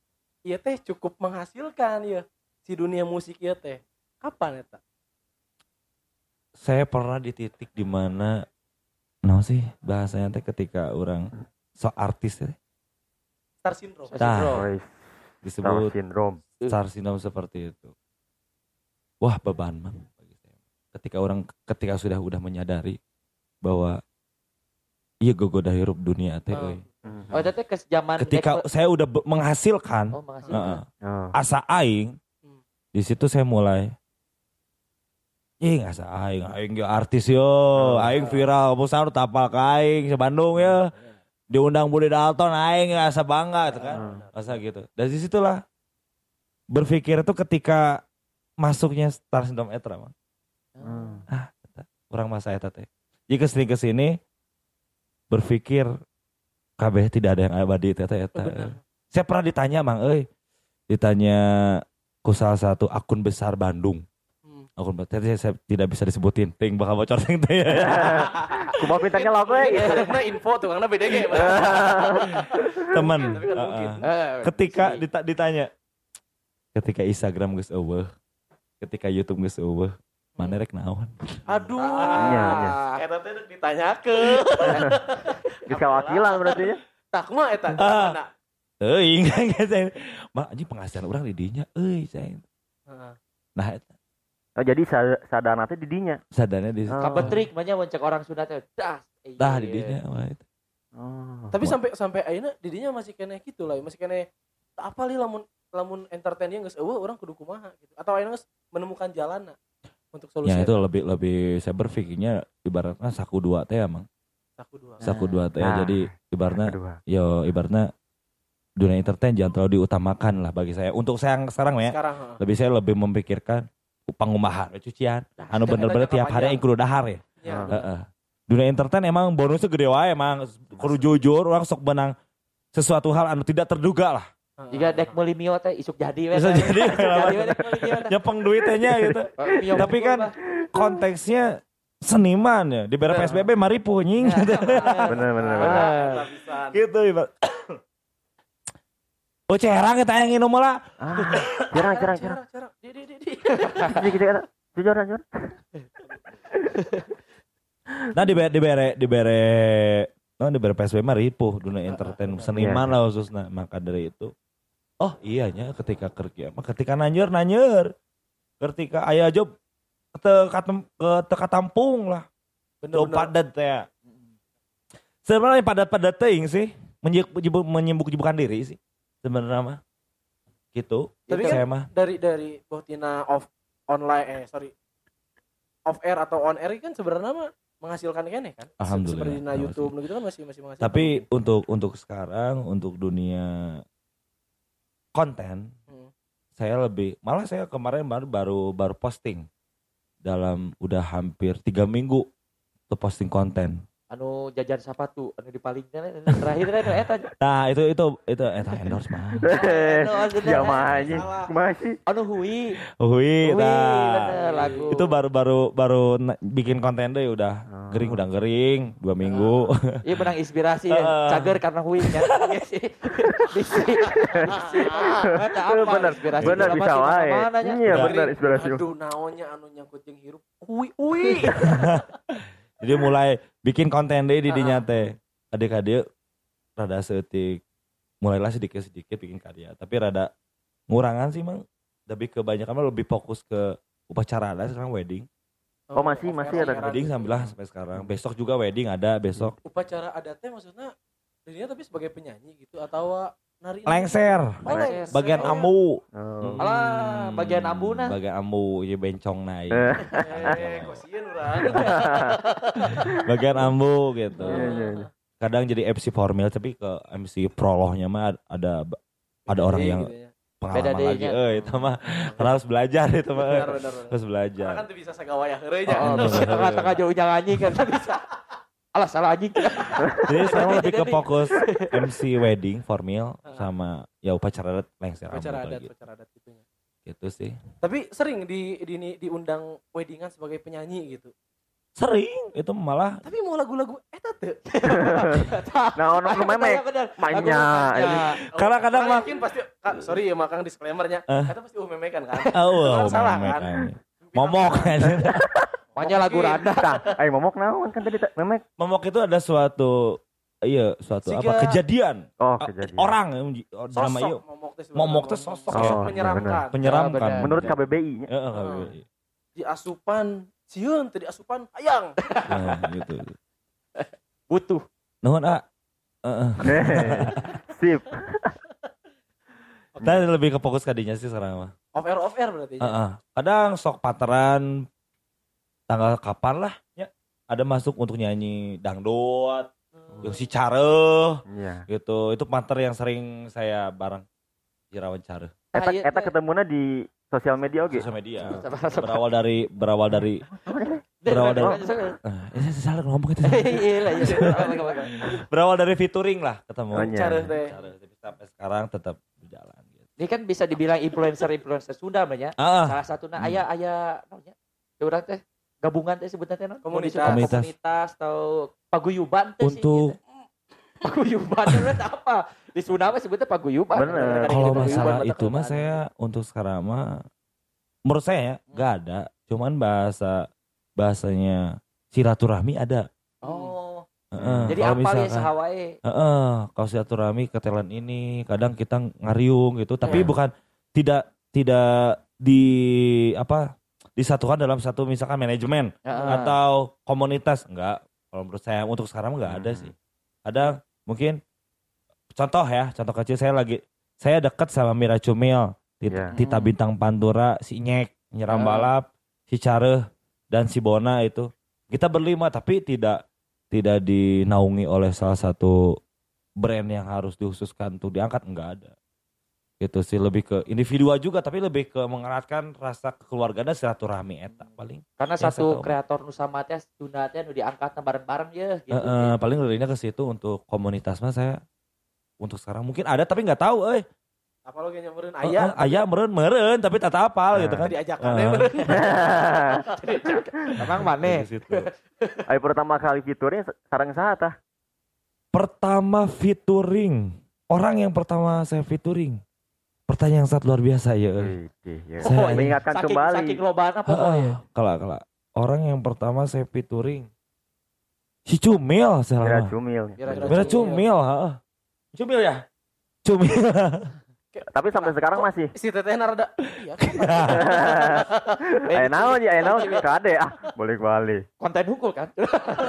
iya teh cukup menghasilkan ya si dunia musik iya teh. Kapan eta? saya pernah di titik di mana no sih bahasanya teh ketika orang so artis teh Star syndrome. Star disebut syndrome. Star syndrome seperti itu. Wah beban mang bagi saya. Ketika orang ketika sudah udah menyadari bahwa iya gue udah hirup dunia teh. Oh. euy. Oh, itu ke zaman Ketika saya udah menghasilkan Oh, makasih. heeh, Oh. asa aing, Hmm. di situ saya mulai Ih asa aing, aing ge artis yo, aing viral, pusar tapal ke aing se Bandung ya. Diundang Budi Dalton aing asa bangga gitu kan. Hmm. Masa gitu. Dari situlah berpikir itu ketika masuknya Star Syndrome Etra Mang. Hmm. Orang masa eta teh. Jika sering ke sini berpikir kabeh tidak ada yang abadi eta eta. Bener. Saya pernah ditanya Mang euy. Ditanya ku salah satu akun besar Bandung. Hmm. Akun besar saya, saya tidak bisa disebutin. Ting bakal bocor ting teh. Kumaha pintanya lah gue. Karena info tuh karena BDG. Temen. Tapi kan. Eh, ketika dita- ditanya ketika Instagram geus eueuh ketika YouTube geus eueuh mana rek naon Aduh. Iya, iya. Eta teh ditanyakeun. Geus kawakilan berarti ya. Tah kumaha eta? Ah. Euy saya mah anjing penghasilan orang di dinya euy saya Heeh. nah eta Oh, jadi sa- sadana teh di dinya. sadarnya di Oh. Kabetrik banyak wancak orang Sunda teh. Das. dah Iya. di dinya wah eta. Oh. Tapi sampai sampai ayeuna didinya masih kene gitu lah, masih kene apa li lamun lamun entertain dia geus eueuh urang kudu kumaha gitu. Atau ayeuna geus menemukan jalan untuk solusi. ya itu lebih lebih saya berpikirnya ibaratnya saku dua teh emang Saku dua. saku dua teh Nah. jadi ibaratnya yo ibaratnya dunia entertain jangan terlalu diutamakan lah bagi saya untuk saya yang sekarang ya Sekarang lebih saya lebih memikirkan pangumahan cucian anu bener-bener tiap hari yang kudu dahar ya Ya. Ah. Heeh. dunia entertain emang bonusnya gede wae emang kudu jujur orang sok benang sesuatu hal anu tidak terduga lah. Jika dek meuli mio teh isuk jadi we. Bisa jadi, nyepeng duitnya gitu mio Tapi kan konteksnya seniman ya di Bener. PSBB maripu nying Nah, gitu, Bener bener bener. Gitu ibarat Oh cerang kita yang nginum lah Ah, jarang. Cerang, cerang. Di di di di. Jadi kita kata jujur jujur. Nah di bere di bere di bere oh, di bere PSBB mah ripuh dunia entertain seniman lah khususnya maka dari itu oh iyanya ketika kerja mah ketika nanyer nanyer ketika ayah job katem- ke teka tampung lah Bener, bener. padat ya. Sebenarnya padat-padat teuing sih. Menyibuk, menyibuk-nyibukkan diri sih. Sebenarnya mah. Gitu. Tapi kan mah. dari dari Botina off online eh sorry off air atau on air kan sebenarnya mah menghasilkan kene kan Alhamdulillah. seperti di YouTube gitu kan masih masih menghasilkan Tapi untuk untuk sekarang untuk dunia konten Hmm. saya lebih malah saya kemarin baru baru baru posting dalam udah hampir tiga minggu tuh posting konten. Anu jajan sepatu anu dipalingnya terakhir teh anu eta Nah itu itu itu eta endorse mah. Anu, Ya mah anjing. Salah. Kumaha sih? anu hui Hui, Hui, nah. lagu Itu baru baru baru bikin konten deh udah gering udah gering dua minggu. Iya benang inspirasi ya. Cager karena hui nya. Iya sih. Bener, inspirasi? bener bisa wae. Iya bener inspirasi. aduh naonnya anu nyangkut jeung hirup ui ui Jadi mulai bikin konten deh di dinya teh. Adik-adik rada setik mulailah sedikit-sedikit bikin karya, tapi rada ngurangan sih mang. Lebih kebanyakan mah lebih fokus ke upacara ada sekarang wedding. Oh, masih- masih ada Wedding sambil lah sampai sekarang. Besok juga wedding ada besok. upacara adatnya maksudnya dirinya tapi sebagai penyanyi gitu atau nari Lengser, Oh, lengser. bagian ambu. Oh. Alah, bagian ambuna. Bagian ambu, ya bencong naik. Eh, eh kosian urang bagian ambu gitu. Iya, iya, iya. Kadang jadi MC formil tapi ke MC prolohnya mah ada ada orang Iya, yang gitu ya. pengalaman Beda lagi. Eh itu mah karena harus belajar itu mah. benar benar benar. Harus belajar. Karena kan tuh bisa sagawaya heureuy nya. Oh, tengah-tengah jauhnya anjing kan bisa. Alah salah anjing. Jadi sekarang lebih ke fokus MC wedding formil sama ya upacara adat lengser upacara ambu adat gitu. upacara adat gitu ya. gitu sih Tapi sering di, di di- diundang weddingan sebagai penyanyi gitu. sering itu malah Tapi mau lagu-lagu eta teu. Nah, ono nu memek. Mainnya. Kadang-kadang Orang mah- yakin pasti sorry ya makang disclaimernya. Eh. Eta pasti uh memekan kan. oh, Orang salah kan. aja. momok Pokoknya lagu Randa. Nah, ayo momok naon kan tadi memek. momok itu ada suatu iya suatu Siga- apa kejadian Oh, Ah, kejadian. orang yang menji- oh, drama Sosok iya momok teh sebenarnya. sosok. Oh, iya menyeramkan. menyeramkan. Menurut KBBI nya. Heeh, KBBI. Di asupan sieun teu di asupan hayang. Nah, gitu Butuh. nuhun ah Heeh. Sip. Kita lebih ke fokus kadinya sih sekarang mah. Off air off air berarti. ya. Heeh. Kadang sok pateran tanggal kapan lah ya. Ada masuk untuk nyanyi dangdut, Hmm. yang si Care Iya. gitu. Itu pater yang sering saya bareng Irawan Care. Eta Ah, iya, eta iya. ketemunya di sosial media oke. Sosial media. Berawal dari berawal dari Berawal dari- ah, ini saya salah ngomong itu. Iya lah, iya. berawal dari featuring lah ketemu. Oh. Cara. Tapi sampai sekarang tetap berjalan gitu. Ini kan bisa dibilang influencer-influencer Sunda banyak. Ah, Salah satu nah Hmm. aya aya namanya. Teh gabungan teh sebutan teh? Komunitas. Komunitas. komunitas atau paguyuban teh sih, untuk gitu. paguyuban itu apa? Di Sunda mah sebutnya paguyuban. Bener. Kadang-kadang kalau masalah paguyuban, itu mah saya untuk sekarang mah menurut saya ya nggak ada cuman bahasa bahasanya silaturahmi ada Oh, Heeh, jadi apa ya misalkan- sahawae? Heeh, kalau silaturahmi ke talent ini kadang kita ngariung gitu tapi Ya. bukan tidak tidak di apa disatukan dalam satu misalkan manajemen Heeh. atau komunitas enggak kalau menurut saya untuk sekarang enggak ada Hmm. sih ada mungkin contoh ya contoh kecil saya lagi saya dekat sama Mira Cumil Tita, Iya. Tita Hmm. Bintang Pantura si Nyek Nyeram Ah. Balap si Careh dan si Bona itu kita berlima tapi tidak tidak dinaungi oleh salah satu brand yang harus dikhususkan untuk diangkat enggak ada gitu sih lebih ke individual juga tapi lebih ke mengeratkan rasa kekeluargaan dan silaturahmi eta paling Karena Ya, satu saya tahu. kreator Nusa Mati Sunda teh nu diangkat bareng-bareng ya gitu. Eh, eh, paling larinya ke situ untuk komunitas mah saya untuk sekarang mungkin ada tapi nggak tahu eh Apa lo kayak nyamperin ayah ayah? ayah meren meren tapi tak apal Nah. gitu kan Diajak Eh, aneh beureun. Emang mana? di situ. Ayo pertama kali fiturnya sarang saha tah? pertama featuring orang yang pertama saya featuring pertanyaan yang sangat luar biasa ya ya. Saya- Oh, mengingatkan saking, kembali. Saking loban apa oh ya? kalau kalau orang yang pertama saya featuring si Cumil saya Mira lama. Cumil. Mira Cumil heeh. Cumil ya Cumil Tapi sampai sekarang masih. Si teteh narada. Iya. Ayo naon ya, ayo naon kade ah. Boleh balik. Konten hukum kan?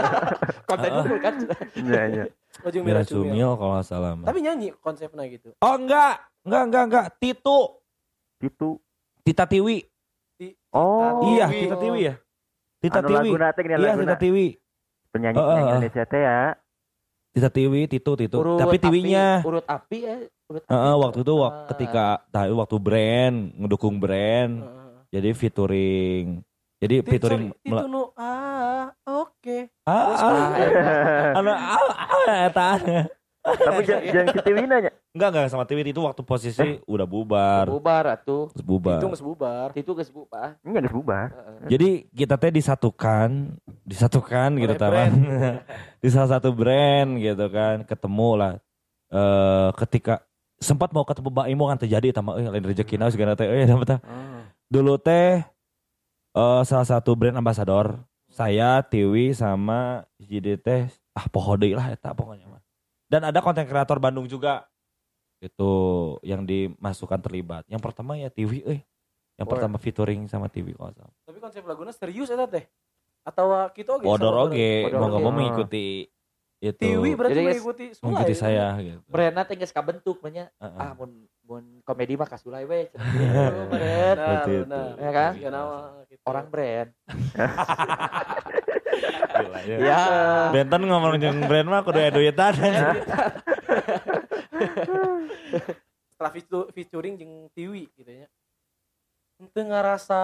Konten hukum kan? Iya, iya. Mira Cumil. Cumil kalau salah. Tapi nyanyi konsepnya gitu. oh enggak enggak enggak enggak Titu Itu. Tita Tiwi Oh. iya. Tita Tiwi ya Tita anu Tiwi lagu nate gini iya Tita Tiwi penyanyi penyanyi oh. Indonesia teh ya. Tita Tiwi Titu Titu Urut tapi api- Tiwinya urut api ya. Urut api. Heeh, waktu itu wak- Ah. ketika nah, waktu brand ngedukung brand Heeh. jadi featuring jadi Ti- featuring sorry, itu nu ah oke. ah, Terus ah, kumaha? anu, ah, ah, eta. Tapi jangan jangan si Tiwina nya. enggak enggak sama Tiwi itu waktu posisi udah bubar bubar atuh. bubar Itu geus bubar. Itu geus bubar. Ini geus bubar. Jadi kita teh disatukan disatukan gitu teman di salah satu brand gitu kan ketemu lah eh ketika sempat mau ketemu Mbak Imo kan terjadi sama eh lain rezeki naon segala teh eh dapat Hmm. dulu teh eh salah satu brand ambasador saya Tiwi sama jadi teh ah poho deui lah eta pokoknya mah dan ada konten kreator Bandung juga itu yang dimasukkan terlibat yang pertama ya Tiwi eh yang Word. pertama featuring sama nggak salah. Tapi konsep lagunya serius eta teh. Atau kita oge Bodor sama oge Bodor mau nggak mau mengikuti itu Tiwi berarti Jadi, mengikuti mengikuti saya gitu Brandna teh geus kabentuk banyak. Heeh. Ah mun mun komedi mah kasulay we. Gitu, Bener, itu. bener. Ya kan? Iya, nama, gitu. Orang brand. Gila, ya. Ya. Benten ngomong jeung brand mah kudu duitan. setelah featu- featuring jeung Tiwi gitu ya. Ente ngerasa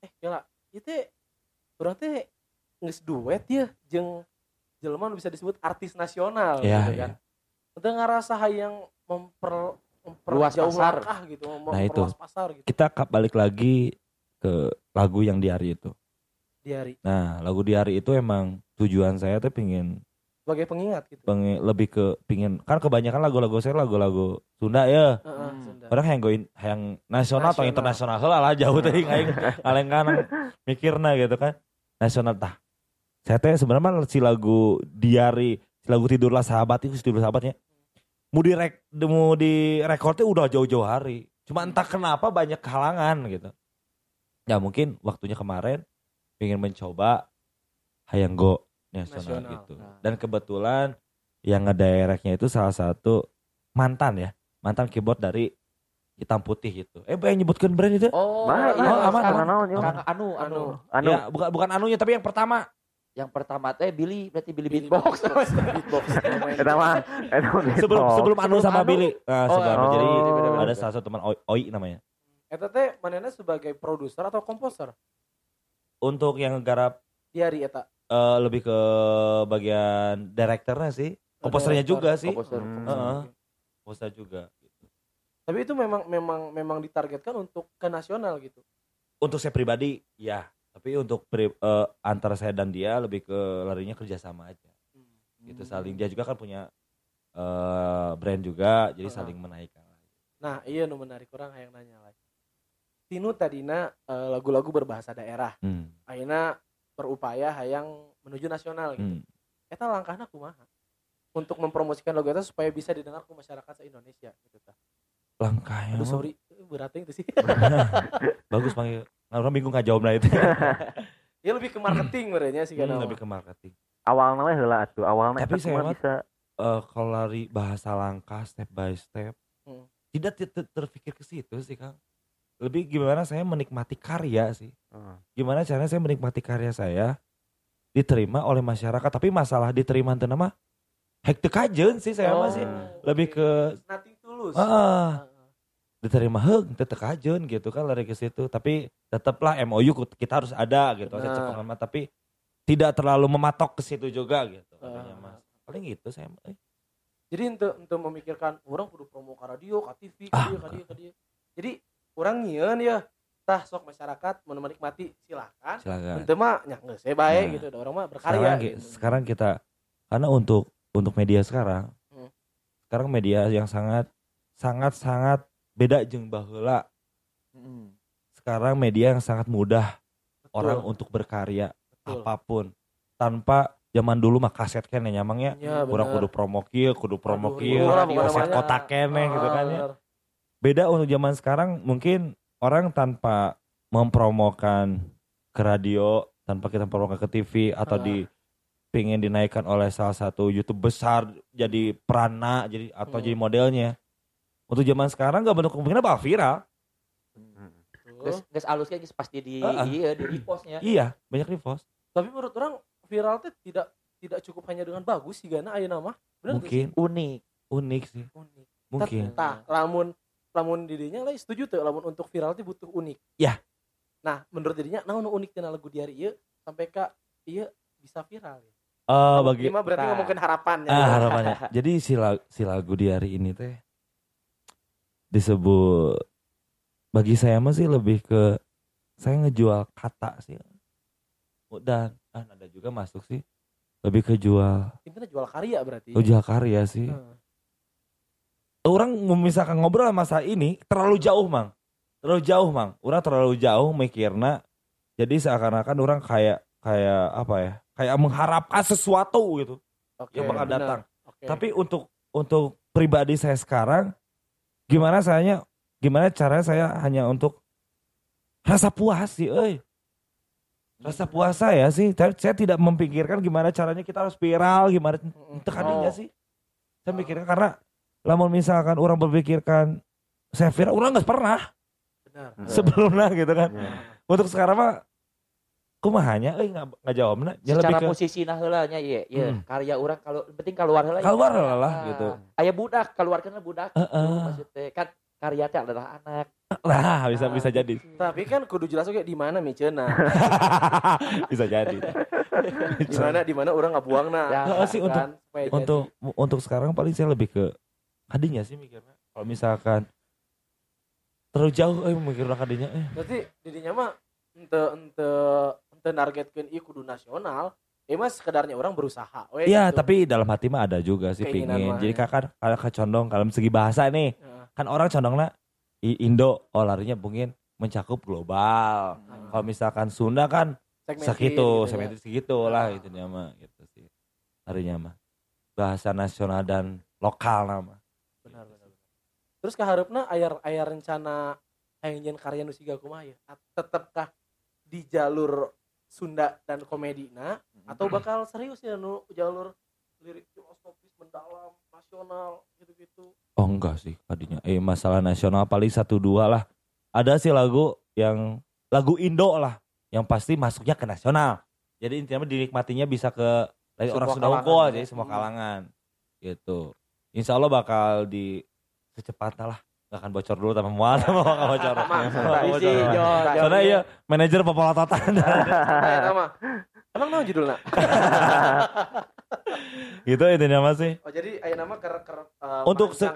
eh gila, itu orang teh geus duet ya jeung jelema nu bisa disebut artis nasional Iya, gitu kan. Ente ngerasa hayang memper Luas jauh pasar. langkah gitu Nah, itu. pasar gitu Kita balik lagi ke lagu yang di hari itu. di hari Nah, lagu di hari itu emang tujuan saya tuh pingin sebagai pengingat gitu pengen lebih ke pingin kan kebanyakan lagu-lagu saya lagu-lagu Sunda ya. Heeh, Hmm. Sunda. Orang yang goin yang nasional atau Nasional. internasional heula lah jauh teh aing kaleng kanan mikirna gitu kan. Nasional tah. Saya teh sebenarnya si lagu Diari, si lagu Tidurlah Sahabat itu si Tidur Sahabatnya. Mau di rek, mau di rekornya udah jauh-jauh hari. Cuma entah kenapa banyak kehalangan gitu. Ya mungkin waktunya kemarin pengen mencoba hayang go nasional, Nasional. gitu. Nah. Dan kebetulan yang ngedirectnya itu salah satu mantan ya, mantan keyboard dari Hitam Putih gitu. Eh, yang nyebutkan brand itu? Oh, iya, oh, aman, Kang- aman, aman, Anu, Anu. Anu. Anu, Ya, bukan bukan anunya tapi yang pertama. Yang pertama teh Billy, berarti Billy, Billy Beatbox. beatbox Eta mah, Sebelum sebelum Anu sama Anu. Billy. Nah, Oh, sebelum oh. jadi ada salah satu teman Oi, Oi namanya. Eta teh manehna sebagai produser atau komposer Untuk yang garap di hari eta eh, lebih ke bagian direkturnya sih. Komposernya Director, juga sih. komposer. Hmm. Heeh. Komposer juga gitu. tapi itu memang memang memang ditargetkan untuk ke nasional gitu Untuk saya pribadi ya, tapi untuk pri- eh, antara saya dan dia lebih ke larinya kerjasama aja. Gitu saling dia juga kan punya eh, brand juga, jadi Heeh. saling menaikkan. nah iya nu menarik orang hayang nanya lagi Tinu tadina eh, lagu-lagu berbahasa daerah Hmm. akhirnya berupaya hayang menuju nasional gitu Hmm. eta langkahna kumaha untuk mempromosikan lagu itu supaya bisa didengar ke masyarakat se Indonesia gitu. Langkahnya Aduh sorry, berat itu sih. bagus panggil. Nah, orang bingung ngajawab lah itu. ya lebih ke marketing merenya sih kan. Hmm, lebih ke marketing. awalnya heula atuh, awalnya Tapi saya bisa Eh kalau lari bahasa langkah step by step, Hmm. tidak ti- ti- terpikir ke situ sih Kang. Lebih gimana saya menikmati karya sih. Hmm. Gimana caranya saya menikmati karya saya diterima oleh masyarakat. Tapi masalah diterima itu nama hektik aja sih saya mah sih. Lebih ke nothing tulus. ah, diterima heng tetek aja gitu kan lari ke situ. Tapi tetaplah MOU kita harus ada gitu. Cek pengamat, tapi tidak terlalu mematok ke situ juga gitu. Katanya, Mas. Paling gitu saya. eh, Jadi untuk untuk memikirkan orang kudu promo ke radio, ke TV, ke Ah, dia, ke dia, ke dia. Jadi orang nyieun ya tah sok masyarakat mau menikmati silakan. Silakan. Untuk mah nya geus saya bae Nah. gitu. Orang mah sekarang, berkarya. ki- gitu. sekarang kita karena untuk untuk media sekarang Hmm. sekarang media yang sangat sangat sangat beda jeng baheula Mm. sekarang media yang sangat mudah Betul, orang untuk berkarya betul. apa pun tanpa zaman dulu mah kaset kan ya nyamangnya Ya, kurang kudu promo kieu kudu promo kieu iya, kaset mana-mana. kotak gitu Ah, kan ya bener. beda untuk zaman sekarang mungkin orang tanpa mempromokan ke radio tanpa kita promokan ke TV atau Ah. di pengen dinaikkan oleh salah satu YouTube besar jadi perana jadi atau Hmm. jadi modelnya untuk zaman sekarang gak bentuk kemungkinan bakal viral Betul. Geus geus alus kan geus pasti di Heeh. iya di repostnya. iya banyak repost Tapi menurut orang viral teh tidak tidak cukup hanya dengan bagus sih karena ayeuna mah. Bener mungkin Unik. unik sih unik. mungkin Tah, lamun lamun dirinya lah setuju tuh lamun untuk viral teh butuh unik. Ya. Nah, menurut dirinya naon unik tina lagu diari ieu sampai ka ieu bisa viral. Ya. Eh bagi berarti Tah. ngomongin harapannya. ah harapannya jadi si, la- si lagu di hari ini teh disebut bagi saya mah sih lebih ke saya ngejual kata sih dan ah ada juga masuk sih lebih ke jual Intinya jual karya berarti. jual karya sih Heeh. orang memisahkan ngobrol sama saya ini terlalu jauh mang terlalu jauh mang orang terlalu jauh mikirna jadi seakan-akan orang kayak kayak apa ya kayak mengharapkan sesuatu gitu Oke. yang bakal benar. datang Oke. tapi untuk untuk pribadi saya sekarang gimana saya gimana caranya saya hanya untuk rasa puas sih euy rasa puas saya sih saya, saya tidak memikirkan gimana caranya kita harus viral gimana kadinya Oh. sih saya mikirkan karena lamun misalkan orang berpikirkan saya viral orang nggak pernah Benar. Sebelumnya gitu kan Ya. untuk sekarang mah kumahanya euy nggak nggak jawabnya ya lebih Secara ke musisi nah heula nya ieu, ieu Hmm. karya orang kalau penting keluar heula. keluar ya. lah lah Ah. gitu Aya budak, keluarkan budak. Heeh. Gitu, Maksudnya kan karya teh adalah anak. lah bisa Ah. bisa jadi Tapi kan kudu jelas oke di mana miceuna. bisa jadi di mana di mana orang nggak buang nah. Ya, Heeh sih, untuk- supaya jadi. untuk untuk sekarang paling saya lebih ke hadinya sih mikirnya kalau misalkan terlalu jauh eh mikir kadinya eh. berarti didinya mah ente ente ente nargetkeun ieu kudu nasional ya mah sekedarnya orang berusaha we Iya, gitu. tapi dalam hati mah ada juga sih Keinginan pingin. Jadi ya. kakak kalau kecondong kalau segi bahasa nih, Heeh. kan orang condongnya I- Indo, oh larinya mungkin mencakup global. Heeh. Kalau misalkan Sunda kan Segmentin segitu, gitu ya. segitu segitu lah Ah. gitu mah gitu sih. Larinya mah bahasa nasional dan lokal nama. benar benar benar. terus kaharupna ayar ayar rencana hayang karya nu siga kumaha ya tetepkah di jalur Sunda dan komedina atau bakal serius ya nu jalur lirik filosofis mendalam nasional gitu-gitu Oh enggak sih tadinya. Eh masalah nasional paling satu dua lah. Ada sih lagu yang lagu Indo lah yang pasti masuknya ke nasional. Jadi intinya dinikmatinya bisa ke dari orang Sunda kalangan Unggul ya. jadi semua kalangan. Gitu. Insya Allah bakal di secepatnya lah. Gak akan bocor dulu tapi mual sama bakal bocor. Isi, bocor. Jon, Jon. Soalnya iya manajer nah, mah emang naon judulnya gitu intinya mas sih. oh jadi aya nama ker ker eh, Untuk se-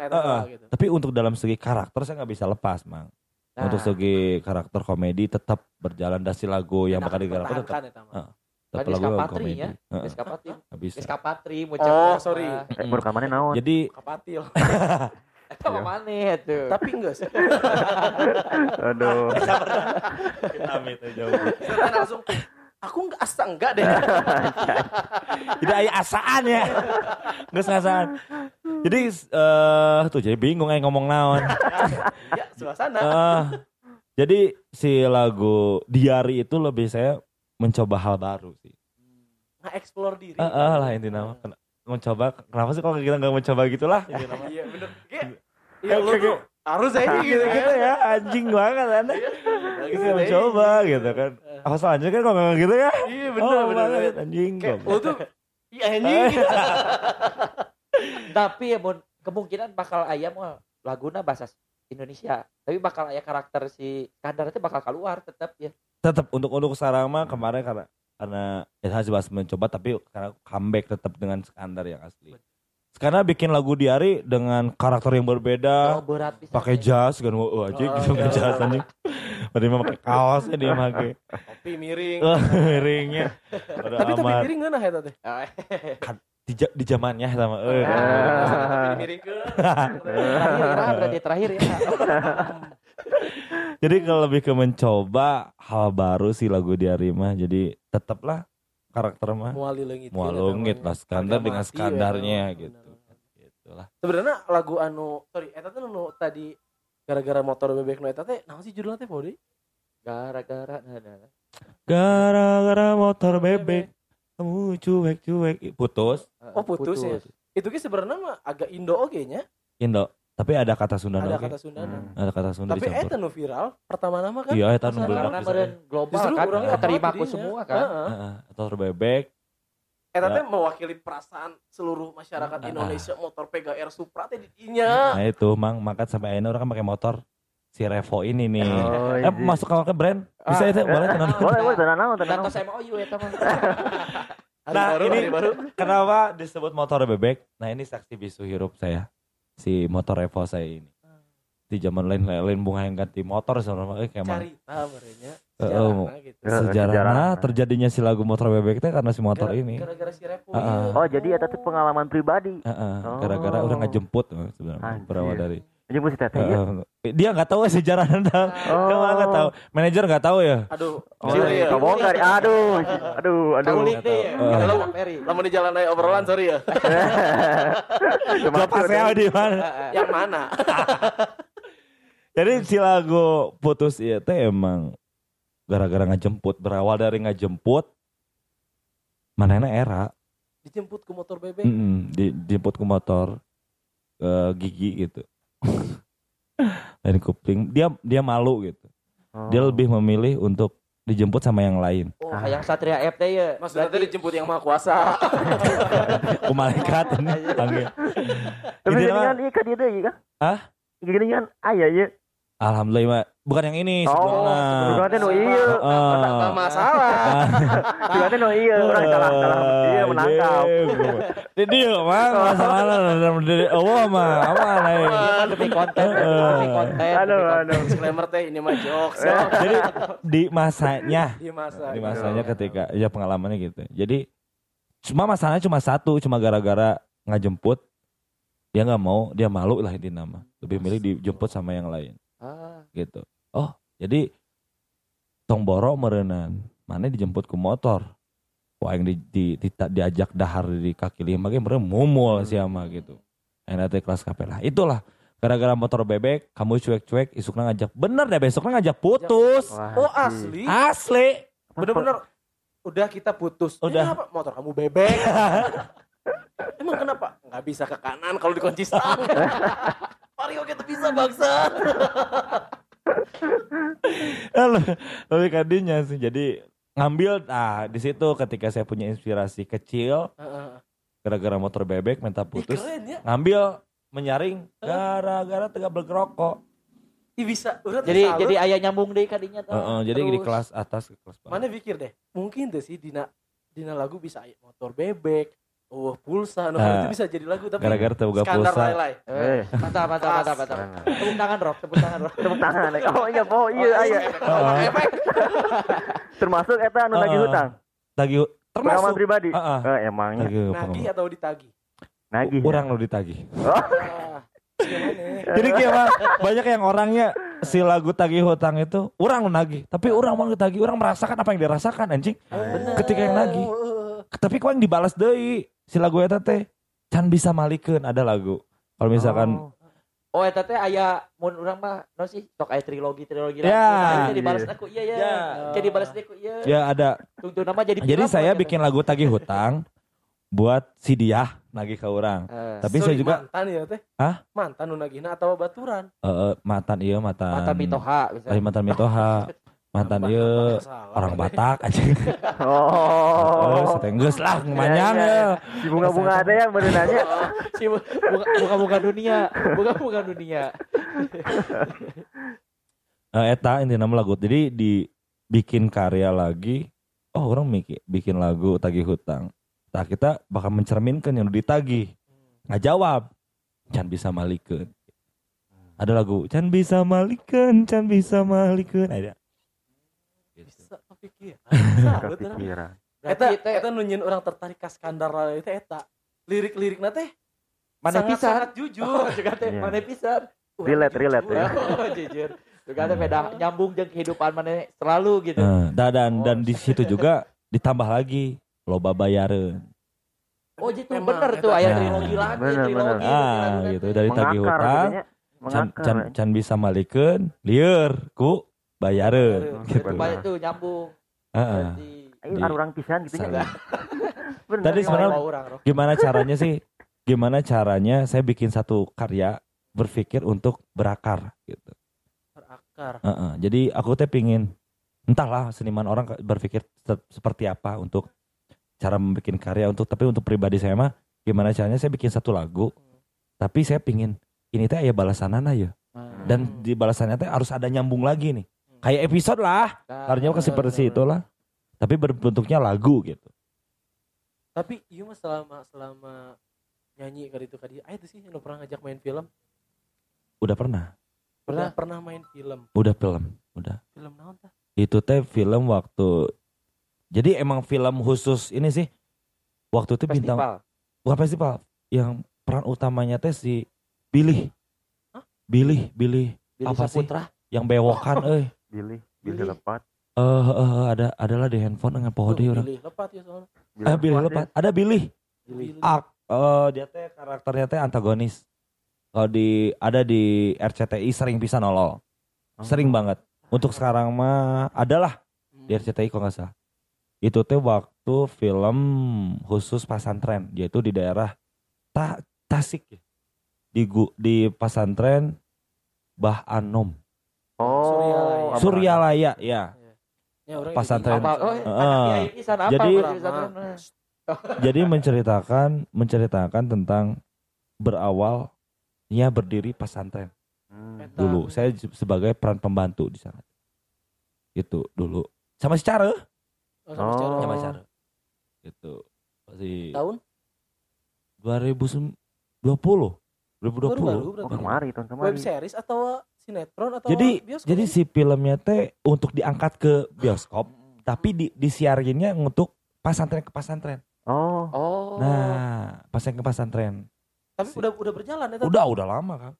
gitu Tapi untuk dalam segi karakter saya nggak bisa lepas mang. Nah, Untuk segi karakter komedi tetap berjalan dari lagu yang bakal digarap tetap tetap lagu Eskapatri komedi. ya. Heeh, Eskapatri. bisa. Eskapatri mau Oh, sorry. Eh, naon? Jadi kapatil Eta mah maneh tuh. tapi enggak sih Aduh. amit aja. Saya langsung aku enggak asa enggak deh Jadi aya asaan ya. Geus ngasaan. Jadi eh tuh jadi bingung aja ngomong naon. ya suasana Eh, jadi si lagu Diari itu lebih saya mencoba hal baru sih. nge-explore diri Eh eh, lah intinya mencoba kenapa sih kalau kita nggak mencoba gitulah iya bener Kayak, iya lu tuh harus aja gitu gitu kan. Ya anjing banget anda Lagi Kita mencoba gitu kan. Apa selanjutnya kan kalau nggak gitu ya? Iya bener oh, bener. anjing kayak goblok. lu tuh iya anjing. Tapi ya mun kemungkinan bakal aya mah laguna bahasa Indonesia. Tapi bakal aya karakter si Skandar itu bakal keluar tetap ya. tetap untuk untuk sekarang mah kemarin karena karena ya saya juga mencoba tapi karena comeback tetap dengan skandar yang asli karena bikin lagu diari dengan karakter yang berbeda Oh, berat bisa. pakai jas kan? Wah aja Oh, gitu pakai iya. jas anjing. Padahal mah pakai kaosnya dia pakai kopi miring. Oh, miringnya. Pada tapi tapi miring nggak nah eta teh di, ja- di zamannya sama eh. Tapi miring ke terakhir ya, berarti terakhir ya. Jadi kalau lebih ke mencoba hal baru sih lagu di Arima. Jadi tetaplah karakter mah muali leungit mau lungit lah skandar dengan skandarnya gitu. Gitulah. sebenarnya lagu anu sorry eta teh nu tadi gara-gara motor bebek nu eta teh naon sih judulnya teh Podi Gara-gara nah, nah, nah. Gara-gara motor bebek kamu cuek-cuek putus Oh, putus ya? itu ki sebenarnya mah agak Indo oge nya Indo. Tapi ada kata Sunda ada kata Sunda Hmm. Ada kata Sunda tapi eta nu viral pertama nama kan Iya, eta nu Karena meren global Justru kan, terima aku semua kan. Heeh. Heeh, motor bebek. Eta Ya. teh mewakili perasaan seluruh masyarakat Ah. Indonesia motor PGR Supra teh di dinya. Nah itu mang makan sampai akhirnya orang kan pakai motor si Revo ini nih. Oh, eh iya. masuk ke ke brand bisa itu boleh tenan. Boleh, boleh, tenang tenang Gantos naon. MOU ya teman. Nah, baru, ini- baru. Kenapa disebut motor bebek? Nah ini saksi bisu hirup saya. Si motor Revo saya ini. Di zaman lain lain bunga yang ganti motor sebenarnya eh, kayak Carita merenya. Sejarahna gitu. Sejarah nah, terjadinya si lagu motor bebek itu karena si motor Gara- ini. Gara-gara si ah. iya. Oh, jadi eta tuh pengalaman pribadi. Heeh, Oh. gara-gara udah ngejemput eh, sebenarnya berawal dari Jeung si teteh ya. Heeh. dia nggak tahu sejarah tentang Oh. dia nggak tahu manajer nggak tahu ya Aduh, Oh, si Uri ya. bongkar. Aduh, aduh, aduh. Kaulik deh ya. Lama di jalan aja obrolan sorry ya. lepas ya di mana Yang mana? Jadi si lagu putus itu teh emang gara-gara ngejemput berawal dari ngejemput mana era Dijemput ke motor bebek. Mm-mm, di- dijemput ke motor ke gigi gitu dari kuping dia dia malu gitu dia Oh. lebih memilih untuk dijemput sama yang lain Oh, Ah, yang Satria FT ya. Maksudnya teh Berarti- dijemput yang maha kuasa. ke malaikat ini panggil Tapi Intinya gini mah, kan iya kan dia deui kan? Hah? Gini kan aya ya. Alhamdulillah bukan yang ini Oh, sebelumnya. sebelumnya teh nu ieu. Heeh. Nah, masalah. Sebelumnya teh nu ieu, urang salah salah ieu menangkap. Di dia mah masalahnya dari Allah mah aman Ini mah demi konten, demi konten. Aduh, aduh. Disclaimer teh ini mah jokes. Jadi di masanya Di masa. di masanya ketika ya pengalamannya gitu. Jadi cuma masalahnya cuma satu, cuma gara-gara ngajemput dia nggak mau, dia malu lah intinya mah. Lebih milih dijemput sama yang lain gitu. Oh, jadi tong boro merenan. Mana dijemput ke motor. Wah yang di, di, di- diajak dahar di kaki lima ge meureun mumul siama gitu. Enak teh kelas kapela. Itulah gara-gara motor bebek kamu cuek-cuek isukna ngajak bener deh besoknya ngajak putus Wah, Oh asli. asli Bener-bener. Udah kita putus. Udah. Ini apa? Motor kamu bebek. Emang kenapa? Nggak bisa ke kanan kalau dikunci stang. Mario kita bisa bangsa. Lalu- lebih kadinya sih jadi ngambil ah di situ ketika saya punya inspirasi kecil gara-gara motor bebek minta Ih, putus keren ya. ngambil menyaring gara-gara tega bergerokok Ih, bisa. Udah Jadi tersalut. jadi ayah nyambung deh kadinya tuh. Heeh, jadi di kelas atas ke kelas bawah Mana pikir deh, mungkin deh sih Dina Dina lagu bisa motor bebek, oh pulsa, no, Ah. itu bisa jadi lagu tapi gara-gara teboga skandar pulsa lay-lay. Eh, Mantap, mantap, mantap, mantap. Tepuk tangan, Rock. Tepuk tangan, Rock. tepuk tangan. Oh iya, oh iya aya. Heeh. Termasuk eta anu lagi Heeh. hutang. tagi Pengalaman termasuk pribadi. Heeh. Eh, emangnya Nagih atau ditagih? nagih. orang lo ditagih Oh, Ah, gimana? jadi kayak mah, banyak yang orangnya si lagu tagih hutang itu orang lo nagih tapi orang mau ditagih orang merasakan apa yang dirasakan anjing ketika yang nagih tapi kok yang dibalas deui si lagu eta teh can bisa malikeun ada lagu kalau misalkan Oh. Oh, eta teh aya mun urang mah no sih sok aya trilogi trilogi Ya. lagu. Jadi balas Iya. aku iya ya. Ya. Jadi balas aku iya. ya ada Tunggu nama jadi jadi saya bikin lagu tagih hutang buat si dia nagih ke orang Eh, tapi Sorry, saya juga mantan ya teh. Hah? Mantan nu nagihna atau baturan? eh, eh, mantan iya mantan mata mitoha misalnya. mantan mitoha mantan iya. Salah, orang teh. Batak. Aja. Oh. oh setenggus lah manyang Iya, iya. ya Si bunga-bunga ada yang baru nanya. Si bu- buka buka buka dunia, buka dunia. Eh, eta inti nama lagu. Jadi dibikin karya lagi. Oh orang bikin bikin lagu tagih hutang. Nah kita bakal mencerminkan yang ditagih. Nggak jawab. Can bisa malikeun ada lagu can bisa malikeun can bisa malikeun ada Bisa kepikiran. Kepikiran. Eta eta nunyin orang tertarik ka skandar lay itu eta. Lirik-lirikna teh mana sangat- pisan? sangat jujur. Oh, juga teh Iya. mana pisan? Relate, jujur. relate, ya. Oh, jujur. Juga teh beda nyambung jeung kehidupan mana selalu gitu. Eh, dan dan, Oh, dan di situ juga ditambah lagi loba bayareun Oh, gitu bener tuh eta aya teh. trilogi lagi, Bener, trilogi. bener. ah gitu dari tagih hutang can, can, can bisa malikeun lieur ku Bayareun. gitu. Banyak tuh nyambung. Heeh. Ayo orang pisan gitu. Bener, Tadi ya. sebenarnya- gimana caranya sih gimana caranya saya bikin satu karya berpikir untuk berakar gitu berakar. Heeh, jadi aku teh pingin entahlah seniman orang berpikir se- seperti apa untuk cara membuat karya untuk tapi untuk pribadi saya mah gimana caranya saya bikin satu lagu tapi saya pingin ini teh ya balasanana ya Hmm. dan di balasannya teh harus ada nyambung lagi nih kayak episode lah. Nah, karena kan seperti itulah tapi berbentuknya lagu gitu. Tapi iya mah selama selama nyanyi kali itu kali ah itu sih lo pernah ngajak main film? Udah pernah. Pernah? Pernah main film? Udah film udah. Film naon tah? Itu teh film waktu jadi emang film khusus ini sih waktu itu bintang festival. bukan festival yang peran utamanya teh si Billy Hah? Billy Billy Billy Apa sih? Saputra. yang bewokan eh Billy, Billy. Billy lepat. eh eh, ada adalah di handphone dengan pohon dia orang. lepat ya soalnya. Eh Billy lepat ada Billy Billy. Ak, eh, dia teh karakternya teh antagonis. Kalau di ada di RCTI sering bisa nolol. Sering banget. Untuk sekarang mah adalah Hmm. di RCTI kok nggak salah. Itu teh waktu film khusus pasantren yaitu di daerah Ta Tasik ya. di gu- di pasantren Bah Anom Oh, Suryalaya. Suryalaya ya Ya, jadi- Apa? Oh, apa Jadi- jadi menceritakan menceritakan tentang berawalnya berdiri pesantren Hmm. Dulu. Saya sebagai peran pembantu di sana. Itu dulu. Sama si Care, Oh, sama secara- Oh. sama Care. Gitu. Masih tahun 2020. 2020. baru baru Oh, berarti kemari tahun web kemari. series atau sinetron atau Jadi bioskop? jadi si filmnya teh untuk diangkat ke bioskop, tapi di disiarinnya untuk pasantren ke pasantren. Oh, Oh. Nah, pasantren ke pasantren. tapi si- udah udah berjalan ya? Udah udah lama kan.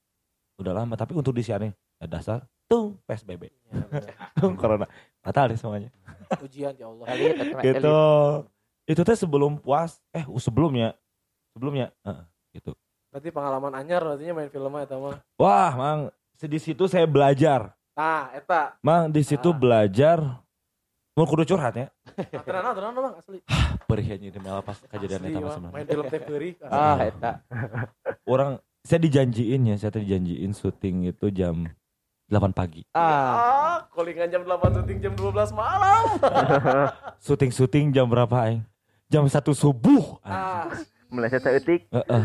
Udah lama, tapi untuk disiarin ya dasar tuh PSBB. Ya. Corona. Batal deh semuanya. ujian ya Allah Elit, Gitu. elit. Itu teh sebelum puas, eh sebelumnya. Sebelumnya, Heeh, gitu. berarti pengalaman anyar artinya main filmnya eta mah Wah, Mang, di situ saya belajar. nah eta Mang, di situ Ah. belajar mau kudu curhat ya. nah, tenan tenan bang asli Perihnya di malah pas kejadian itu Bang. sama main film teh peurih Ah, eta. Orang saya dijanjiin ya, saya dijanjiin syuting itu jam 8 pagi. Ah. ah callingan jam 8 syuting jam 12 malam Syuting-syuting jam berapa aing? Jam 1 subuh. ah meleset seetik. Heeh.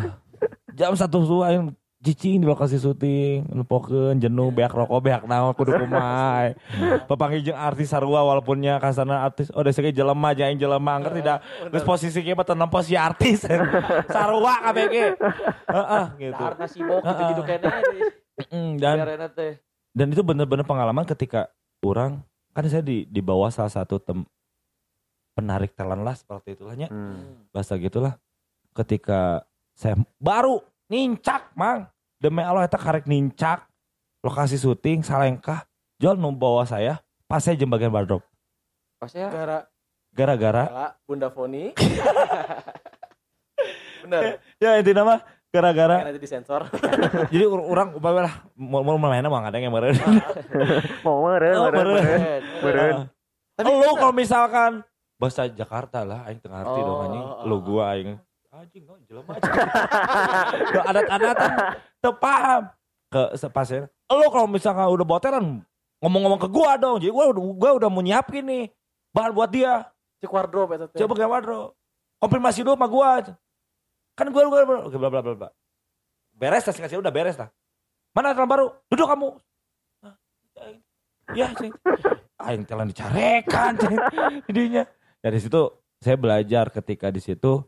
Jam 1 subuh aing cicing di lokasi syuting, nempokeun jenuh beak rokok beak naon kudu kumaha. Papanggih jeung artis sarua walaupunnya kasana artis oh desa ge jelema aing jelema angker tidak geus posisi ge mah teu nempo si artis. sarua kabeh ge. Heeh gitu. Dahar sibuk gitu-gitu kene. Dan dan itu bener-bener pengalaman ketika orang kan saya di di bawah salah satu tem penarik talent lah seperti itulah nya Hmm. bahasa gitulah ketika saya baru nincak mang demi Allah eta karek nincak lokasi syuting salengkah jual nu bawa saya pas saya jeung bagian wardrobe Pas ya. gara gara-gara gara Bunda Foni bener ya intinya mah gara-gara nanti disensor jadi ur- orang umpama lah mau mau mainnya mah ada yang meureun Mau meren, Oh, meren, meren. meren. Meren. Tapi bisa. kalau misalkan bahasa Jakarta lah aing tengah arti dong Oh, anjing oh, lu oh. gua aing anjing no jelema aja. Tuh adat-adatan teu paham. Ke sepasien lu kalau misalkan udah boteran ngomong-ngomong ke gua dong. Jadi gua udah gua udah mau nyiapin nih bahan buat dia. Cek wardrobe eta teh coba kayak wardrobe. Konfirmasi dulu sama gua. Kan gua gua bla bla bla bla. Beres tas kasih udah beres lah mana telan baru? Duduk kamu. Ya sih. Aing telan dicarekan cing. jadinya. Dari situ saya belajar ketika di situ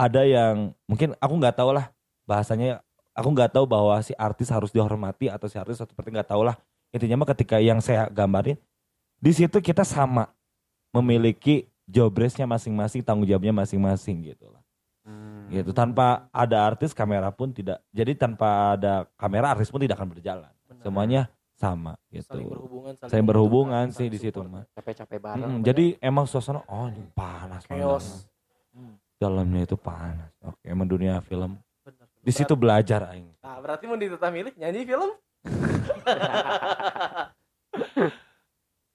ada yang mungkin aku nggak tahu lah bahasanya aku nggak tahu bahwa si artis harus dihormati atau si artis seperti nggak tahu lah intinya mah ketika yang saya gambarin di situ kita sama memiliki job nya masing-masing tanggung jawabnya masing-masing gitu lah Hmm. gitu tanpa ada artis kamera pun tidak jadi tanpa ada kamera artis pun tidak akan berjalan Bener. semuanya sama gitu saling berhubungan saling berhubungan membutuhkan, sih di situ mah Capek-capek bareng. Mm, jadi emang suasana oh ini panas chaos banget. Dalamnya itu panas. Oke emang dunia film. Bener. di situ belajar aing. Nah berarti mau ditetap milih nyanyi film?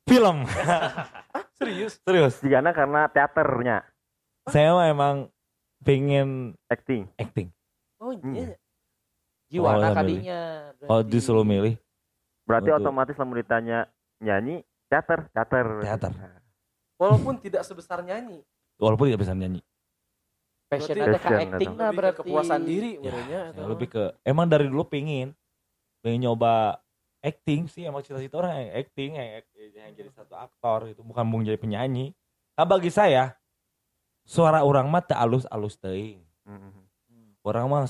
Film. Serius? Serius. Jigana karena teaternya, saya mah emang pengen acting. acting. Oh Hmm. iya Jiwa Oh, anak iya, kadinya. oh disuruh milih? Berarti Untuk- otomatis lamun ditanya nyanyi, teater, teater. Teater. walaupun tidak sebesar nyanyi. Walaupun tidak bisa nyanyi Passion Berarti ada ke passion acting nah berarti. kepuasan diri Ya, atau- lebih ke emang dari dulu pengen pengen nyoba acting sih emang cita-cita orang yang acting yang, yang jadi satu aktor itu bukan mau jadi penyanyi nah, bagi saya suara orang mah tak alus alus teuing Hmm. orang mah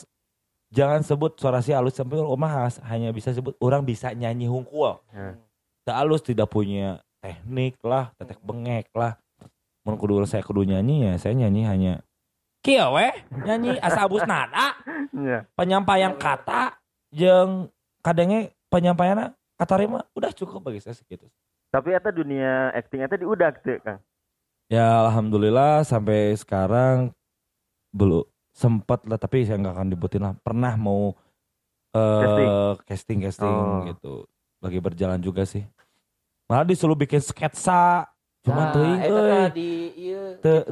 jangan sebut suara si alus sampai orang mah hanya bisa sebut orang bisa nyanyi hungkul Ya. tak alus tidak punya teknik lah tetek bengek lah mun kudu saya kudu nyanyi ya saya nyanyi hanya kieu we nyanyi asa abus nada Iya. penyampaian kata yang kadangnya penyampaian kata rima udah cukup bagi saya segitu Tapi eta dunia acting eta diudak tuh, Kang. ya alhamdulillah sampai sekarang belum sempat lah tapi saya nggak akan dibutin lah pernah mau eh Casting? casting casting Oh. gitu lagi berjalan juga sih malah disuruh bikin sketsa cuma Nah, teuing eta euy tah di ieu te gitu.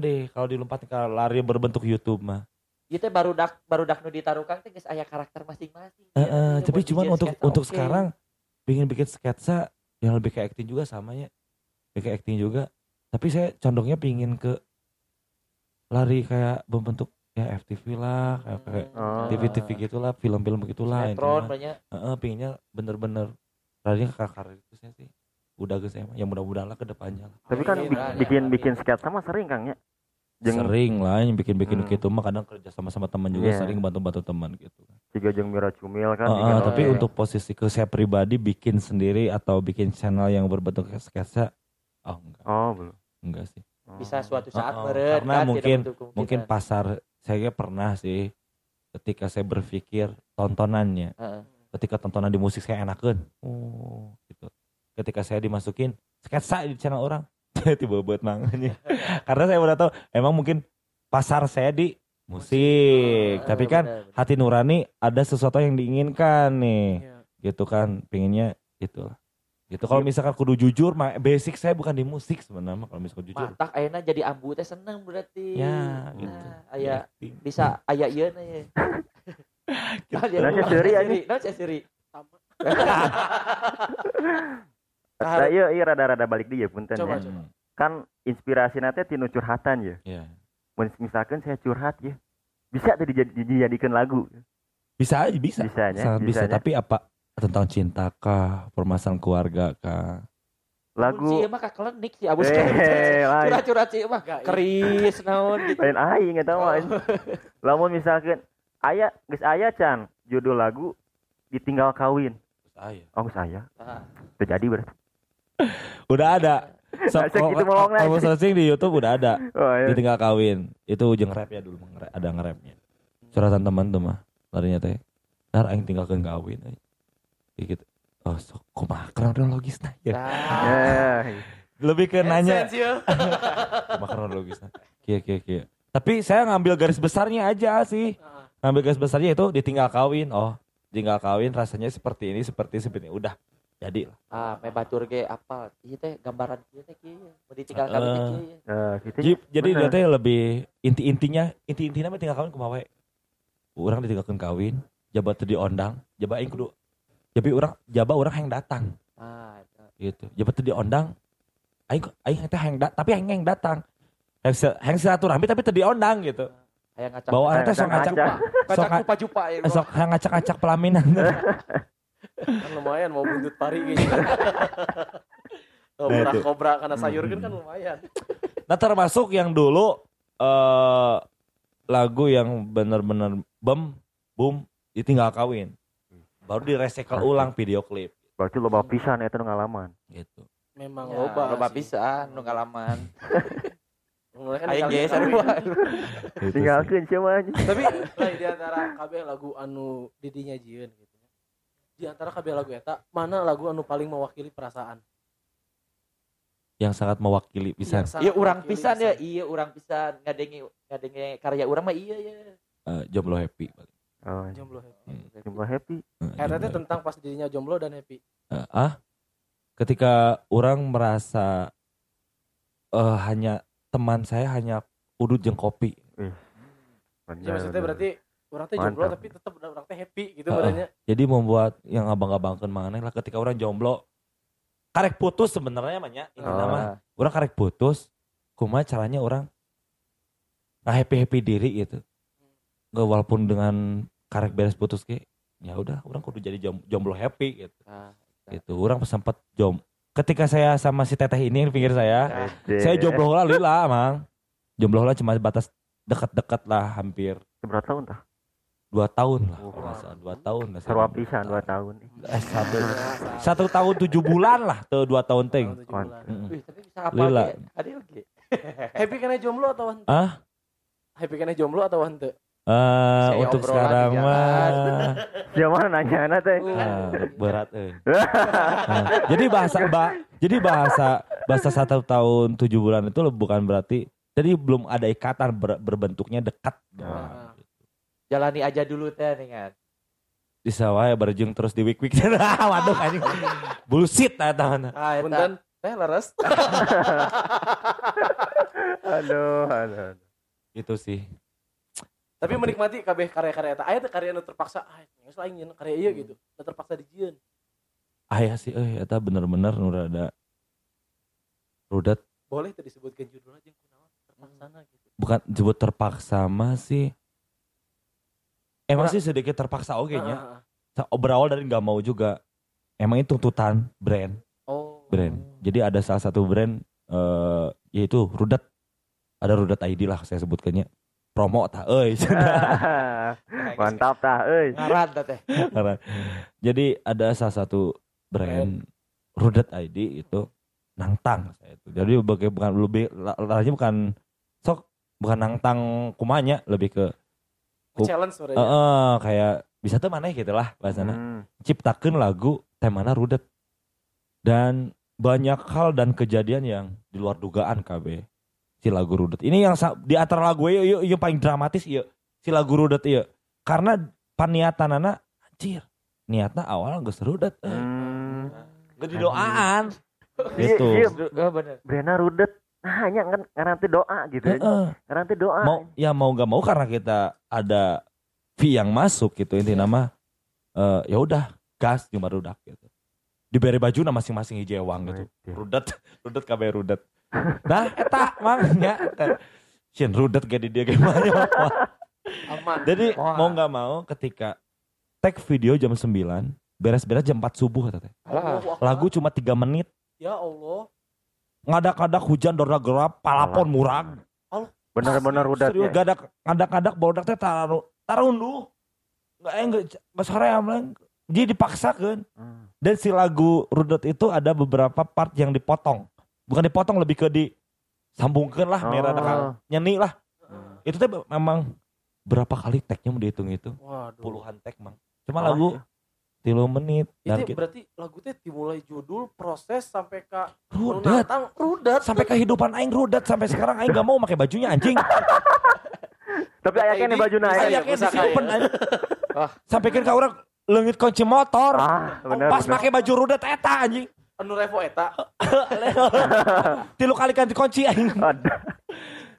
deh kalau dilompatin ke lari berbentuk YouTube mah teh baru dak baru dak nu ditaruhkan teh geus aya karakter masing-masing. Eh, Ya, tapi cuman untuk sketsa, untuk oke. sekarang bikin bikin sketsa yang lebih kayak acting juga samanya lebih kayak acting juga tapi saya condongnya pingin ke lari kayak berbentuk ya FTV lah kayak, kayak Oh. TV-TV gitulah film-film begitulah Sinetron intinya. banyak. Heeh, pinginnya bener-bener radinya ke karir itu saya sih udah guys emang ya mudah-mudahan lah ke depannya lah Tapi kan Amin, bi- bikin bikin sketsa mah sering Kang ya. Jeung sering lah yang bikin-bikin Hmm. gitu mah kadang kerja sama sama teman juga Iya. sering bantu-bantu teman gitu juga jeung Mira Cumil kan. Bikin tapi oke. untuk posisi ke saya pribadi bikin sendiri atau bikin channel yang berbentuk sketsa oh enggak Oh, belum. enggak sih Oh. Bisa suatu saat Oh, meren karena kan, mungkin- mungkin pasar saya pernah sih ketika saya berpikir tontonannya Heeh. ketika tontonan di musik saya enakan oh ketika saya dimasukin sketsa di channel orang tiba buat mangannya karena saya udah tahu emang mungkin pasar saya di musik tapi kan Benar, benar. hati nurani ada sesuatu yang diinginkan nih Iya. gitu kan pinginnya gitu lah gitu kalau misalkan kudu jujur mah basic saya bukan di musik sebenarnya kalau misalkan jujur Matak ayeuna jadi ambu teh seneng berarti. ya gitu Nah, aya Acting. bisa aya ieu na ye. Nah, dia Nah, lupa. seri, Nah, anjing. Nah, seri. Sama. Nah, iya iya rada-rada balik dia punten Coba, ya. coba. Kan inspirasi nanti tinu curhatan ya. ya Mun misalkan saya curhat ya. Bisa tuh dijadi- dijadikan lagu. bisa aja bisa Bisanya, sangat bisa bisanya. tapi apa tentang cinta kah permasalahan keluarga kah Lagu si mah kakelenik si abus Eh, lain. curhat-curhat si mah keris naon gitu. lain aing eta Oh. mah. Lamun misalkan aya geus aya can judul lagu ditinggal kawin. saya Oh saya. Ah, Terjadi berarti. Udah ada. So, kalau gitu searching di YouTube udah ada. Oh, iya. ditinggal kawin. Itu ujung rap ya dulu ada nge-rapnya. Curhatan teman tuh mah. Larinya teh ntar aing tinggalkan kawin. Kayak gitu. Oh sok kumaha kronologisna ya Nah, Ya. lebih ke nanya. ya. kumaha kronologisna kia kia kia tapi saya ngambil garis besarnya aja sih. Ngambil garis besarnya itu ditinggal kawin. Oh tinggal kawin rasanya seperti ini seperti seperti ini. Udah jadi lah ah me batur ge apal. Ieu teh gambaran ieu teh kieu. Mau ditinggal kami teh Eh. kieu. Gitu. Jadi dia teh lebih inti-intinya inti-intinya mah tinggal kawin kumaha we. Urang ditinggalkeun kawin, jabat teu diondang, jabat aing kudu jadi urang jaba urang yang datang Ah, gitu. Jabat teu diondang, aing aing teh yang dat tapi aing yang datang. Yang si- yang silaturahmi tapi teu diondang gitu. aya ngacak. Bawa teh sok ngacak. ngacak nga- jupa-jupa ya. sok ngacak-ngacak pelaminan. kan lumayan mau buntut pari gitu. Oh, Nah, itu. kobra karena sayur kan Hmm. kan lumayan. Nah termasuk yang dulu eh lagu yang bener-bener bem, boom, ditinggal kawin. Baru direcycle ulang video klip Berarti loba pisan eta nu ngalaman. gitu. Memang Ya, loba. loba pisan nu ngalaman. Mulai kan Aing tinggal ge kawin. sarua. Gitu sih. Tinggalkeun sia mah. anjing. Tapi lain di antara kabeh lagu anu didinya jieun gitu. Di antara kabeh lagu eta, mana lagu anu paling mewakili perasaan? Yang sangat mewakili bisa. Iya urang mewakili pisan ya, iya urang pisan ngadenge ngadenge karya urang mah iya ya. Eh, jomblo happy. Oh, Jomblo happy. cuma happy. Eh, Eta jomblo teh tentang pas dirinya jomblo dan happy. Eh, ah ketika orang merasa eh hanya teman saya hanya udut jeung kopi Ya maksudnya berarti orang teh jomblo tapi tetap orang teh happy gitu badannya. jadi membuat yang abang-abangkeun maneh lah ketika orang jomblo karek putus sebenarnya mah nya ini Oh. nama. Orang karek putus kumaha caranya orang nggak happy happy diri gitu. Nggak walaupun dengan karek beres putus ke ya udah orang kudu jadi jom- jomblo happy gitu. Nah, gitu orang sempat jom ketika saya sama si teteh ini di pinggir saya Ede. saya jomblo lah lila mang. Jomblo lah cuma batas dekat-dekat lah hampir. Berapa tahun tah? Dua tahun lah Oh. dua tahun lah pisan 2 tahun. eh, satu satu tahun tujuh bulan lah tuh dua tahun ting Lila. Adil ge. Happy karena jomblo atau ah Happy karena jomblo atau hente? eh Saya untuk sekarang mah mana nanya teh? ah, berat eh. Nah, jadi bahasa ba- jadi bahasa bahasa satu tahun tujuh bulan itu bukan berarti jadi belum ada ikatan ber- berbentuknya dekat Nah, Jalani aja dulu teh dengan. di sawah ya berjung terus di wik wik waduh anjing bullshit nah teman Ah. Punten teh leres. Aduh, aduh. itu sih Tapi menikmati kabeh karya-karya eta. Aya teh karya anu terpaksa, ah geus lain karya ieu gitu. Nu terpaksa dijieun. ayah sih eh eta bener-bener nu rada rudat Boleh teh disebutkeun judulna jeung kunaon terpaksana gitu. bukan disebut terpaksa mah sih emang sih sedikit terpaksa oke nya. Heeh, heeh. Sa- berawal dari nggak mau juga. Emang itu tuntutan brand. Oh. brand. Jadi ada salah satu brand eh yaitu Rudat ada Rudat ID lah saya sebutkannya promo tak euy. Mantap tah euy. Ngaran teh. Karena- jadi ada salah satu brand Rudat ID itu nangtang saya itu jadi bukan lebih la- laranya bukan sok bukan nangtang kumanya lebih ke Challenge sebenarnya. eh, kayak bisa tuh mana gitu lah bahasana Hmm. ciptakan lagu temana rudet dan banyak hal dan kejadian yang di luar dugaan KB si lagu rudet ini yang sa- di antara lagu iya iya iya paling dramatis iya si lagu rudet iya karena paniatan anak anjir niatnya awal geus rudet eh. Hmm. Geus didoaan Iya, gitu iya, Oh, bener. Brena rudet. Nah, hanya kan nanti doa gitu. Heeh. Nanti doa. mau ya mau gak mau karena kita ada fee yang masuk gitu inti nama eh ya udah gas cuma rudak gitu diberi baju nama masing-masing hijauang gitu rudet rudet kabeh rudet nah eta mangnya Shin rudet gak di dia gimana Aman. jadi Wah. mau nggak mau ketika tag video jam 9 beres-beres jam 4 subuh kata teh lagu cuma 3 menit Ya Allah. Ngadak-ngadak hujan dorna gerap palapon murag. Benar-benar rudet Serius ya. gadak ngadak-ngadak barudak teh taruh taruh lu nggak enggak nggak sore amlang jadi dipaksakan Hmm. dan si lagu rudet itu ada beberapa part yang dipotong. Bukan dipotong lebih ke disambungkan lah Oh. merah nyanyi lah. Hmm. itu teh memang berapa kali tagnya mau dihitung itu? Waduh. puluhan tag mang. Cuma Oh, lagu tilu menit dan Itu kita berarti lagu teh dimulai judul, proses sampai ke rudet Nunatang, rudet. sampai kehidupan aing rudet sampai sekarang aing gak mau pakai bajunya anjing Tapi ayahnya nih baju naik. ya, Ayahnya pusaka disimpen ya. anjing. Wah. sampai kan ke orang leungit kunci motor Ah, benar. pas pakai baju rudet eta anjing Anu revo eta. tilu kali ganti kunci anjing Ada.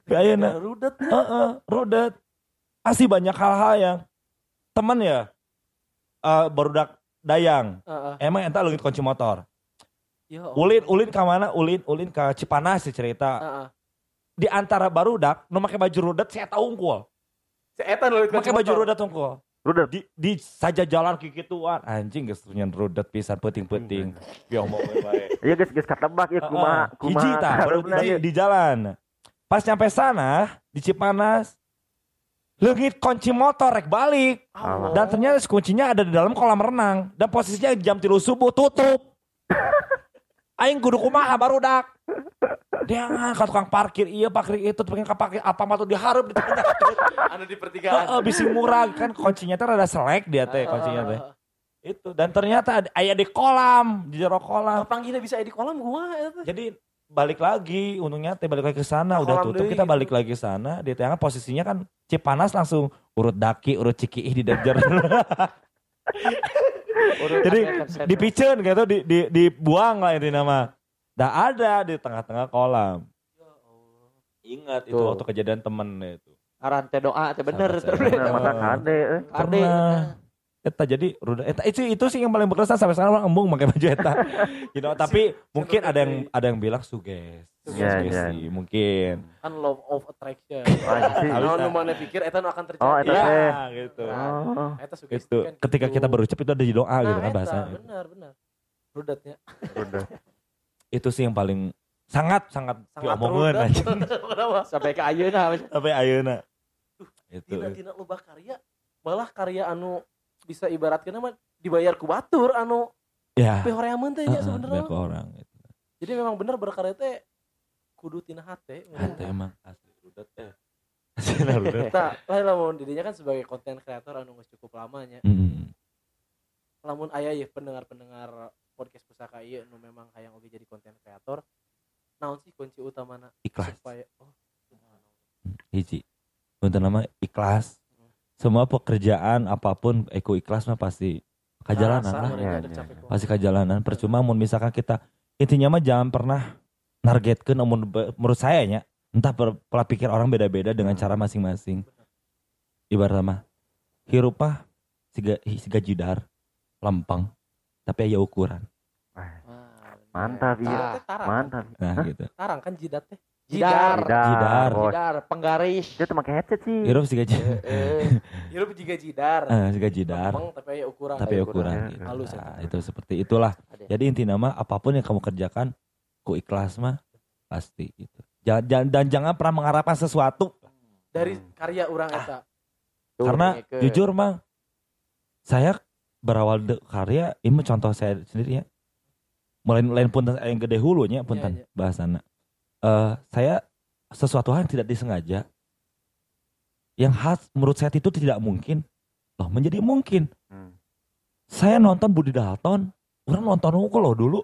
ayeuna Ya, rudet. Heeh, rudet. Pasti banyak hal-hal yang teman ya eh barudak dayang. Heeh. Emang entah leungit kunci motor. Ya Allah. Ulin ulin ke mana? Ulin ulin ke Cipanas sih cerita. Heeh. Di antara barudak nu make baju rudet saya tahu unggul. Si eta nu Make baju rudet unggul. Rudet. Di di saja jalan kikituan anjing geus nyen rudet pisan peuting-peuting. Piong mau bae. Iya guys, guys katebak ya kumaha Heeh, Hiji kumaha. tah baru Benar, di, ya. di jalan. Pas nyampe sana di Cipanas leungit kunci motor rek balik. Allah. Dan ternyata kuncinya ada di dalam kolam renang dan posisinya jam tilu subuh tutup. Aing kudu kumaha barudak. Dia ngangkat tukang parkir iya parkir itu pengen ke parkir apa mah tuh diharap di tengah. anu di pertigaan. Heeh, bisi murah kan kuncinya teh rada selek dia teh kuncinya teh. Itu dan ternyata ada aya di kolam, di jero kolam. Panggilnya bisa di kolam gua. Jadi balik lagi untungnya teh balik lagi ke sana udah tutup kita balik lagi ke sana di tengah posisinya kan Cipanas langsung urut daki urut cikiih di dajar Urut Jadi, dipicen gitu di, di, dibuang lah itu nama Dah ada di tengah-tengah kolam ingat itu waktu kejadian temen itu Aran teh doa teh bener. Teh. Benar, mata kade eh. Kade. Eta jadi ruda eta itu itu sih yang paling berkesan sampai sekarang orang embung pakai baju eta. you know, tapi mungkin ada yang ada yang bilang suges. Iya, Sugesti, mungkin. Kan law of attraction. Anjing. Kalau nu mana pikir eta nu akan terjadi. Oh, eta teh. gitu. Oh, Eta sugesti Itu kan ketika gitu. kita berucap itu ada di doa gitu Nah, kan eta, bahasanya. Benar, benar. Rudetnya. rudet. Itu sih yang paling sangat sangat Sangat diomongan aja? Sampai ke ayeuna. sampai ayeuna. Itu. Tina tina loba karya malah karya anu bisa ibaratkan mah dibayar ku batur anu Ya. teh nya Heeh, sebenarnya. orang gitu. Jadi memang benar berkarya teh kudu tina hate. Hati emang asli rudet eh. Asli rudet. Nah, lain lamun didinya kan sebagai konten kreator anu geus cukup lamanya. Mm. Lamun aya ya pendengar-pendengar podcast pusaka ieu nu memang hayang oge jadi konten kreator. Naon sih kunci utamana Ikhlas. supaya oh hiji untuk nama ikhlas semua pekerjaan apa pun eko ikhlas mah pasti kajalanan lah Ya, ya, ya. pasti kajalanan percuma mun misalkan kita intinya mah jangan pernah nargetkeun namun menurut saya nya entah pola pikir orang beda-beda dengan cara masing-masing ibarat mah hirup mah siga siga jidar lempeng tapi aya ukuran Mantap tarang. Mantap. nah gitu Tarang kan jidat teh. Jidar. Jidar. bos. Jidar, penggaris. Dia tuh pakai headset sih. Hirup siga jidar. Eh, Hirup juga jidar. Eh, siga jidar. Lempeng, tapi ya ukuran. Tapi Kayak ukuran ukuran. gitu. Halus ya. Nah, itu seperti itulah. ada. Jadi inti nama apa pun yang kamu kerjakan, ku ikhlas mah pasti itu. Jangan, jangan dan jangan pernah mengharapkan sesuatu Dari karya orang eta. Tuh, karena ngeke. jujur mah saya berawal de karya ini mah contoh saya sendiri ya. Mulai lain pun yang gede hulunya pun Iya, iya. bahasana. Eh saya sesuatu hal yang tidak disengaja yang khas menurut saya itu tidak mungkin loh menjadi mungkin Hmm. saya nonton Budi Dalton orang nonton hukum loh dulu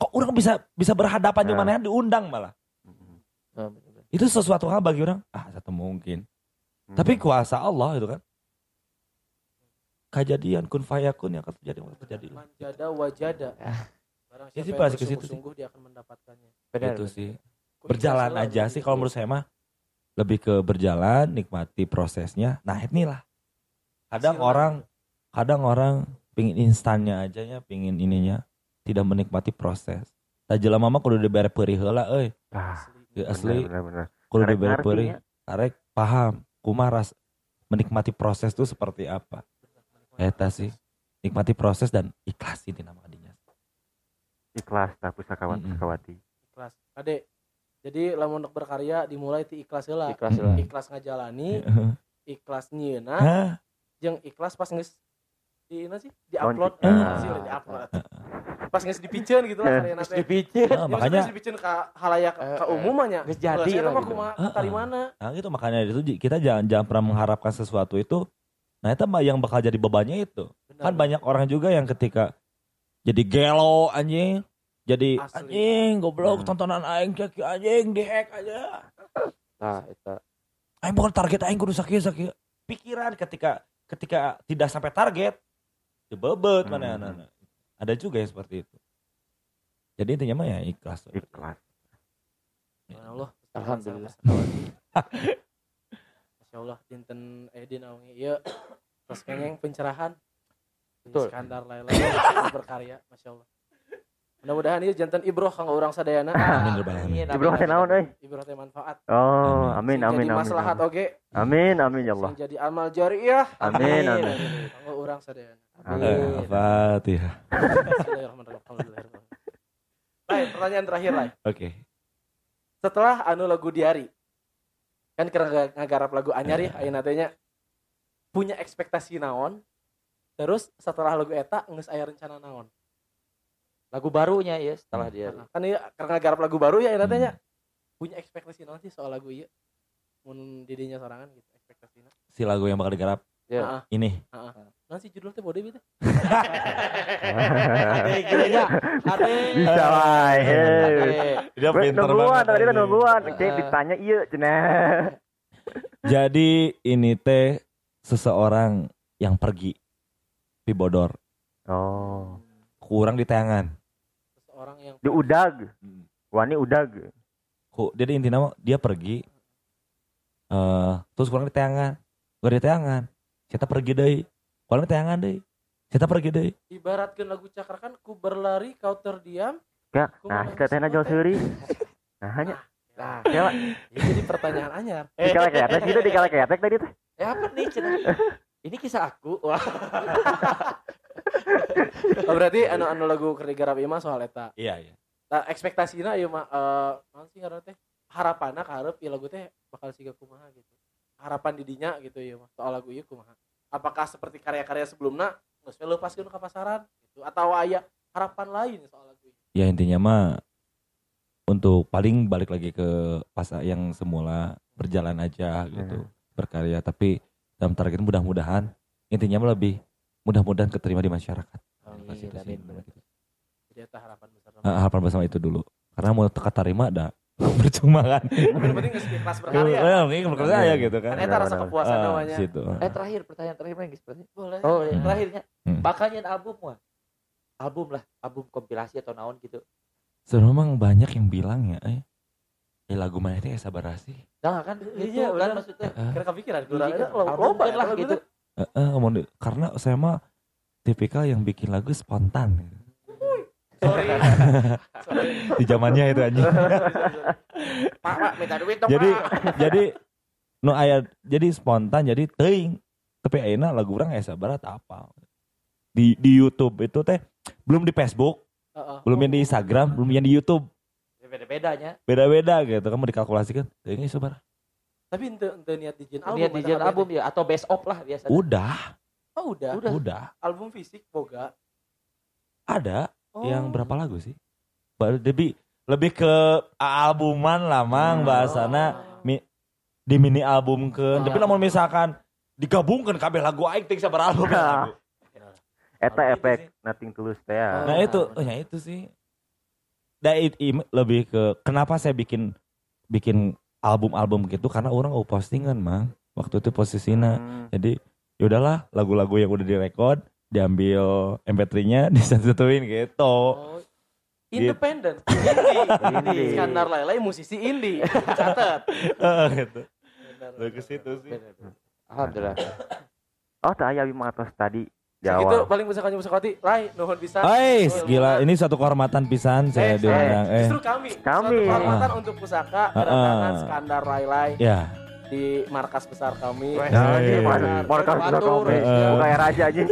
kok orang bisa bisa berhadapan Ya. di mana diundang malah Hmm. Oh, itu sesuatu hal bagi orang ah satu mungkin Hmm. tapi kuasa Allah itu kan kejadian kun fayakun yang akan terjadi terjadi wajada. Barang Ya sih, pasti ke situ sih. bersungguh-sungguh dia akan mendapatkannya. Bener, itu bener. sih. Berjalan aja gitu. sih kalau menurut saya mah. Lebih ke berjalan nikmati prosesnya. Nah inilah kadang orang kadang orang pingin instannya aja ya pingin ininya. Tidak menikmati proses. Tak jelema mah kudu dibere peurih heula euy. Ah, Ya, asli. benar, benar. kudu Karek dibere peurih ya. karek paham. Kumaha ras menikmati proses itu seperti apa? Eta sih. nikmati proses dan ikhlas ini nama adinya Ikhlas tak pusakawan Mm-mm. pusakawati. Ikhlas. Ade. Jadi lamun untuk berkarya dimulai ti ikhlas heula. Ikhlas lah. Ikhlas ngajalani, ikhlas nyieuna, Hah? jeung ikhlas pas geus di ini sih di-upload, Launching. eh, hasil di-upload. Pas geus dipikeun gitu lah karyana teh. Dipicit. Nah, Ya, maksudnya makanya geus dipikeun ka halayak Eh, ka eh. umum nya. Geus jadi lah mah gitu. kumaha dari mana? Nah gitu makanya itu kita jangan jangan pernah mengharapkan sesuatu itu. Nah itu yang bakal jadi bebannya itu. Benar. Kan banyak orang juga yang ketika jadi gelo anjing, jadi Asli. anjing goblok Hmm. tontonan aing cek anjing dihack aja. Nah, itu. Aing bukan target aing kudu sakit sakit. Pikiran ketika ketika tidak sampai target dibebet Hmm. mana anak Ada juga yang seperti itu. Jadi intinya mah ya ikhlas. Ikhlas. Allah. Alhamdulillah. Masya Allah, dinten eh di naungi ieu terus kengeng pencerahan. Betul. Skandar Laila berkarya, Masya Allah. Mudah-mudahan ieu jantan ibroh kanggo urang sadayana. Amin rabbal alamin. Ibroh teh naon euy? Ibroh teh manfaat. Oh, Amin. amin amin jadi maslahat oge. amin, amin ya Allah. Jadi amal jariyah. Amin, amin. Kanggo urang sadayana. Amin. Eh, Fatihah. Bismillahirrahmanirrahim. Baik, pertanyaan terakhir lah. Oke. Setelah anu lagu diari, kan kira ngagarap lagu anyar ya, ayeuna teh nya punya ekspektasi naon? Terus setelah lagu eta geus aya rencana naon? Lagu barunya ya setelah dia. Nah, kan ieu karena garap lagu baru ya nya. Punya ekspektasi naon sih soal lagu ieu? Mun didinya sorangan gitu ekspektasina. Si lagu yang bakal digarap Heeh. Ya. ini. Naon sih judul teh bode itu? Ade gila ya. Bisa wae. Ade. Dia Weh, nungguan, tadi kan nungguan. Heeh. Kayak ditanya iya cenah. Jadi ini teh seseorang yang pergi di bodor, Oh, kurang di tayangan. Seseorang yang di udag. Wani udag. Ku, jadi intinya dia pergi eh terus kurang di tayangan. Kurang di tayangan. Kita pergi deh. Kurang di tayangan deh. Kita pergi deh. ibaratkeun lagu cakra kan ku berlari kau terdiam. Ya, nah, kita teh jual seuri. Nah, hanya Nah, ya, ini jadi pertanyaan anyar. dikalek-ketek gitu dikalek-ketek tadi teh. Eh apa nih cenah? Ini kisah aku. Wah. Oh, berarti anu anu lagu keur digarap ieu mah soal eta. Iya, iya. Nah, ekspektasina ieu mah eh naon sih ngaranna teh? Harapanna kaharep ieu lagu teh bakal siga kumaha gitu. Harapan didinya gitu ieu mah soal lagu ieu kumaha. Apakah seperti karya-karya sebelumnya geus we leupaskeun ka pasaran gitu atau aya harapan lain soal lagu ieu? Ya intinya mah untuk paling balik lagi ke pas yang semula berjalan aja gitu berkarya tapi dalam target mudah-mudahan intinya lebih mudah-mudahan keterima di masyarakat. Pas. Amin, amin. Jadi harapan besar. Ah, harapan bersama itu dulu karena mau teka tarima ada percuma kan Yang penting ikhlas berkarya. Mungkin berkarya ya gitu kan eta rasa kepuasan Ah, namanya. situ. Eh terakhir pertanyaan terakhir lagi seperti Boleh. Oh, yang Hmm. terakhirnya. Hmm. Album wah. Album lah, album kompilasi atau naon gitu. Sebenarnya memang banyak yang bilang ya eh, eh lagu mana itu ya sabar sih Nah kan Iya, itu kan benar. maksudnya. Kira kepikiran Iya, kan, kurang album kan lah gitu. Eh, eh, ngomong di- karena saya mah tipikal yang bikin lagu spontan gitu. Sorry. Sorry. di zamannya itu anjing. Pak, Pak, minta duit dong, jadi Pak. jadi nu aya jadi spontan jadi teuing tapi ayeuna lagu urang aya sabarat apa di di YouTube itu teh belum di Facebook Heeh. belum yang di Instagram belum yang di YouTube Beda-bedanya. beda-beda gitu kamu dikalkulasikan teuing sabar Tapi ente ente niat dijin album. Lihat di eta album ya atau best of lah biasanya. udah Oh udah. Udah. udah Album fisik boga. ada Oh. yang berapa lagu sih Ba- lebih lebih ke albuman lah mang Hmm. bahasana di mini album ke Oh. tapi namun misalkan digabungkan kabeh lagu aing teh sabar album Nah. lagu. Eta Gitu efek nothing tulus teh ya. Nah itu, oh ya itu sih. Im- lebih ke kenapa saya bikin bikin album-album gitu karena orang mau postingan mang waktu itu posisinya. Hmm. Jadi yaudahlah lagu-lagu yang udah direkod diambil MP3-nya disatuin gitu. Oh. Independen. Indie. Indie. Iskandar Lailai musisi indie. Catat. gitu. Benar. Lebih ke situ sih. Alhamdulillah. Oh, tah aya mangatos tadi di Segitu awal. paling bisa kanyu Sakati. Lai, nuhun bisa. Ais, Oh, gila ini satu kehormatan pisan saya Eh, diundang. Eh, Justru kami. Kami. Suatu kehormatan untuk pusaka kedatangan Ah. Skandar Lailai ya. di markas besar kami. Nah, Eh. ini mana? Markas besar kami. eh. Bukan kayak raja aja.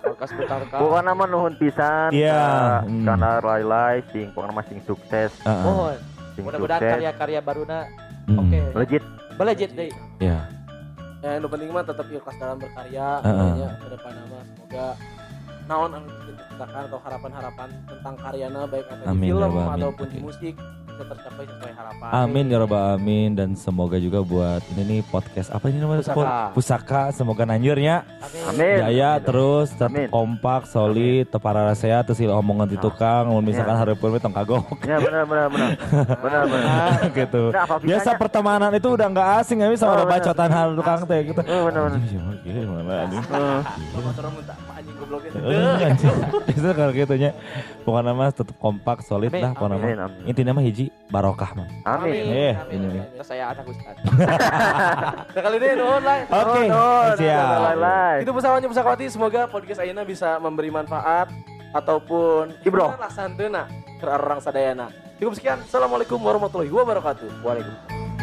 Podcast bentar kak. Pokoknya nama nuhun pisan. Iya, ka hmm. Karena lai-lai sing pokoknya sing sukses. Mohon. sing Mudah-mudahan karya-karya baruna Hmm. oke. Legit. Belajit deh. Ya. Nu penting mah tetap ikhlas dalam berkarya. Heeh. Ya, ke depan nama semoga naon anu atau harapan-harapan tentang karyana baik di Amin, ya film Amin. ataupun di Oke. musik bisa tercapai sesuai harapan. Amin ya robbal amin dan semoga juga buat ini nih podcast apa ini namanya Pusaka. pusaka semoga nanjurnya Amin. jaya terus tetap Amin. kompak solid tepara saya terus sila omongan di tukang mun misalkan Ya. hareupeun we tong kagok Ya benar benar benar. Benar benar. gitu Nah, apa biasa pertemanan itu udah nggak asing ya sama Oh, bacotan hal tukang teh gitu Oh, benar benar. Anjing, siapa gini, mana anjing Gobloknya. Itu kalau gitu nya pokoknya mah tetap kompak solid Amin, lah pokoknya mah intinya mah hiji barokah mah Amin. Eh, amin, ini. Terus saya anak Ustaz. Nah, kali ini nuhun lah. oke siap. Itu pesawatnya pesawati semoga podcast Aina bisa memberi manfaat ataupun Ibro. lah santena ke orang sadayana. Cukup sekian. Assalamualaikum warahmatullahi wabarakatuh. Waalaikumsalam.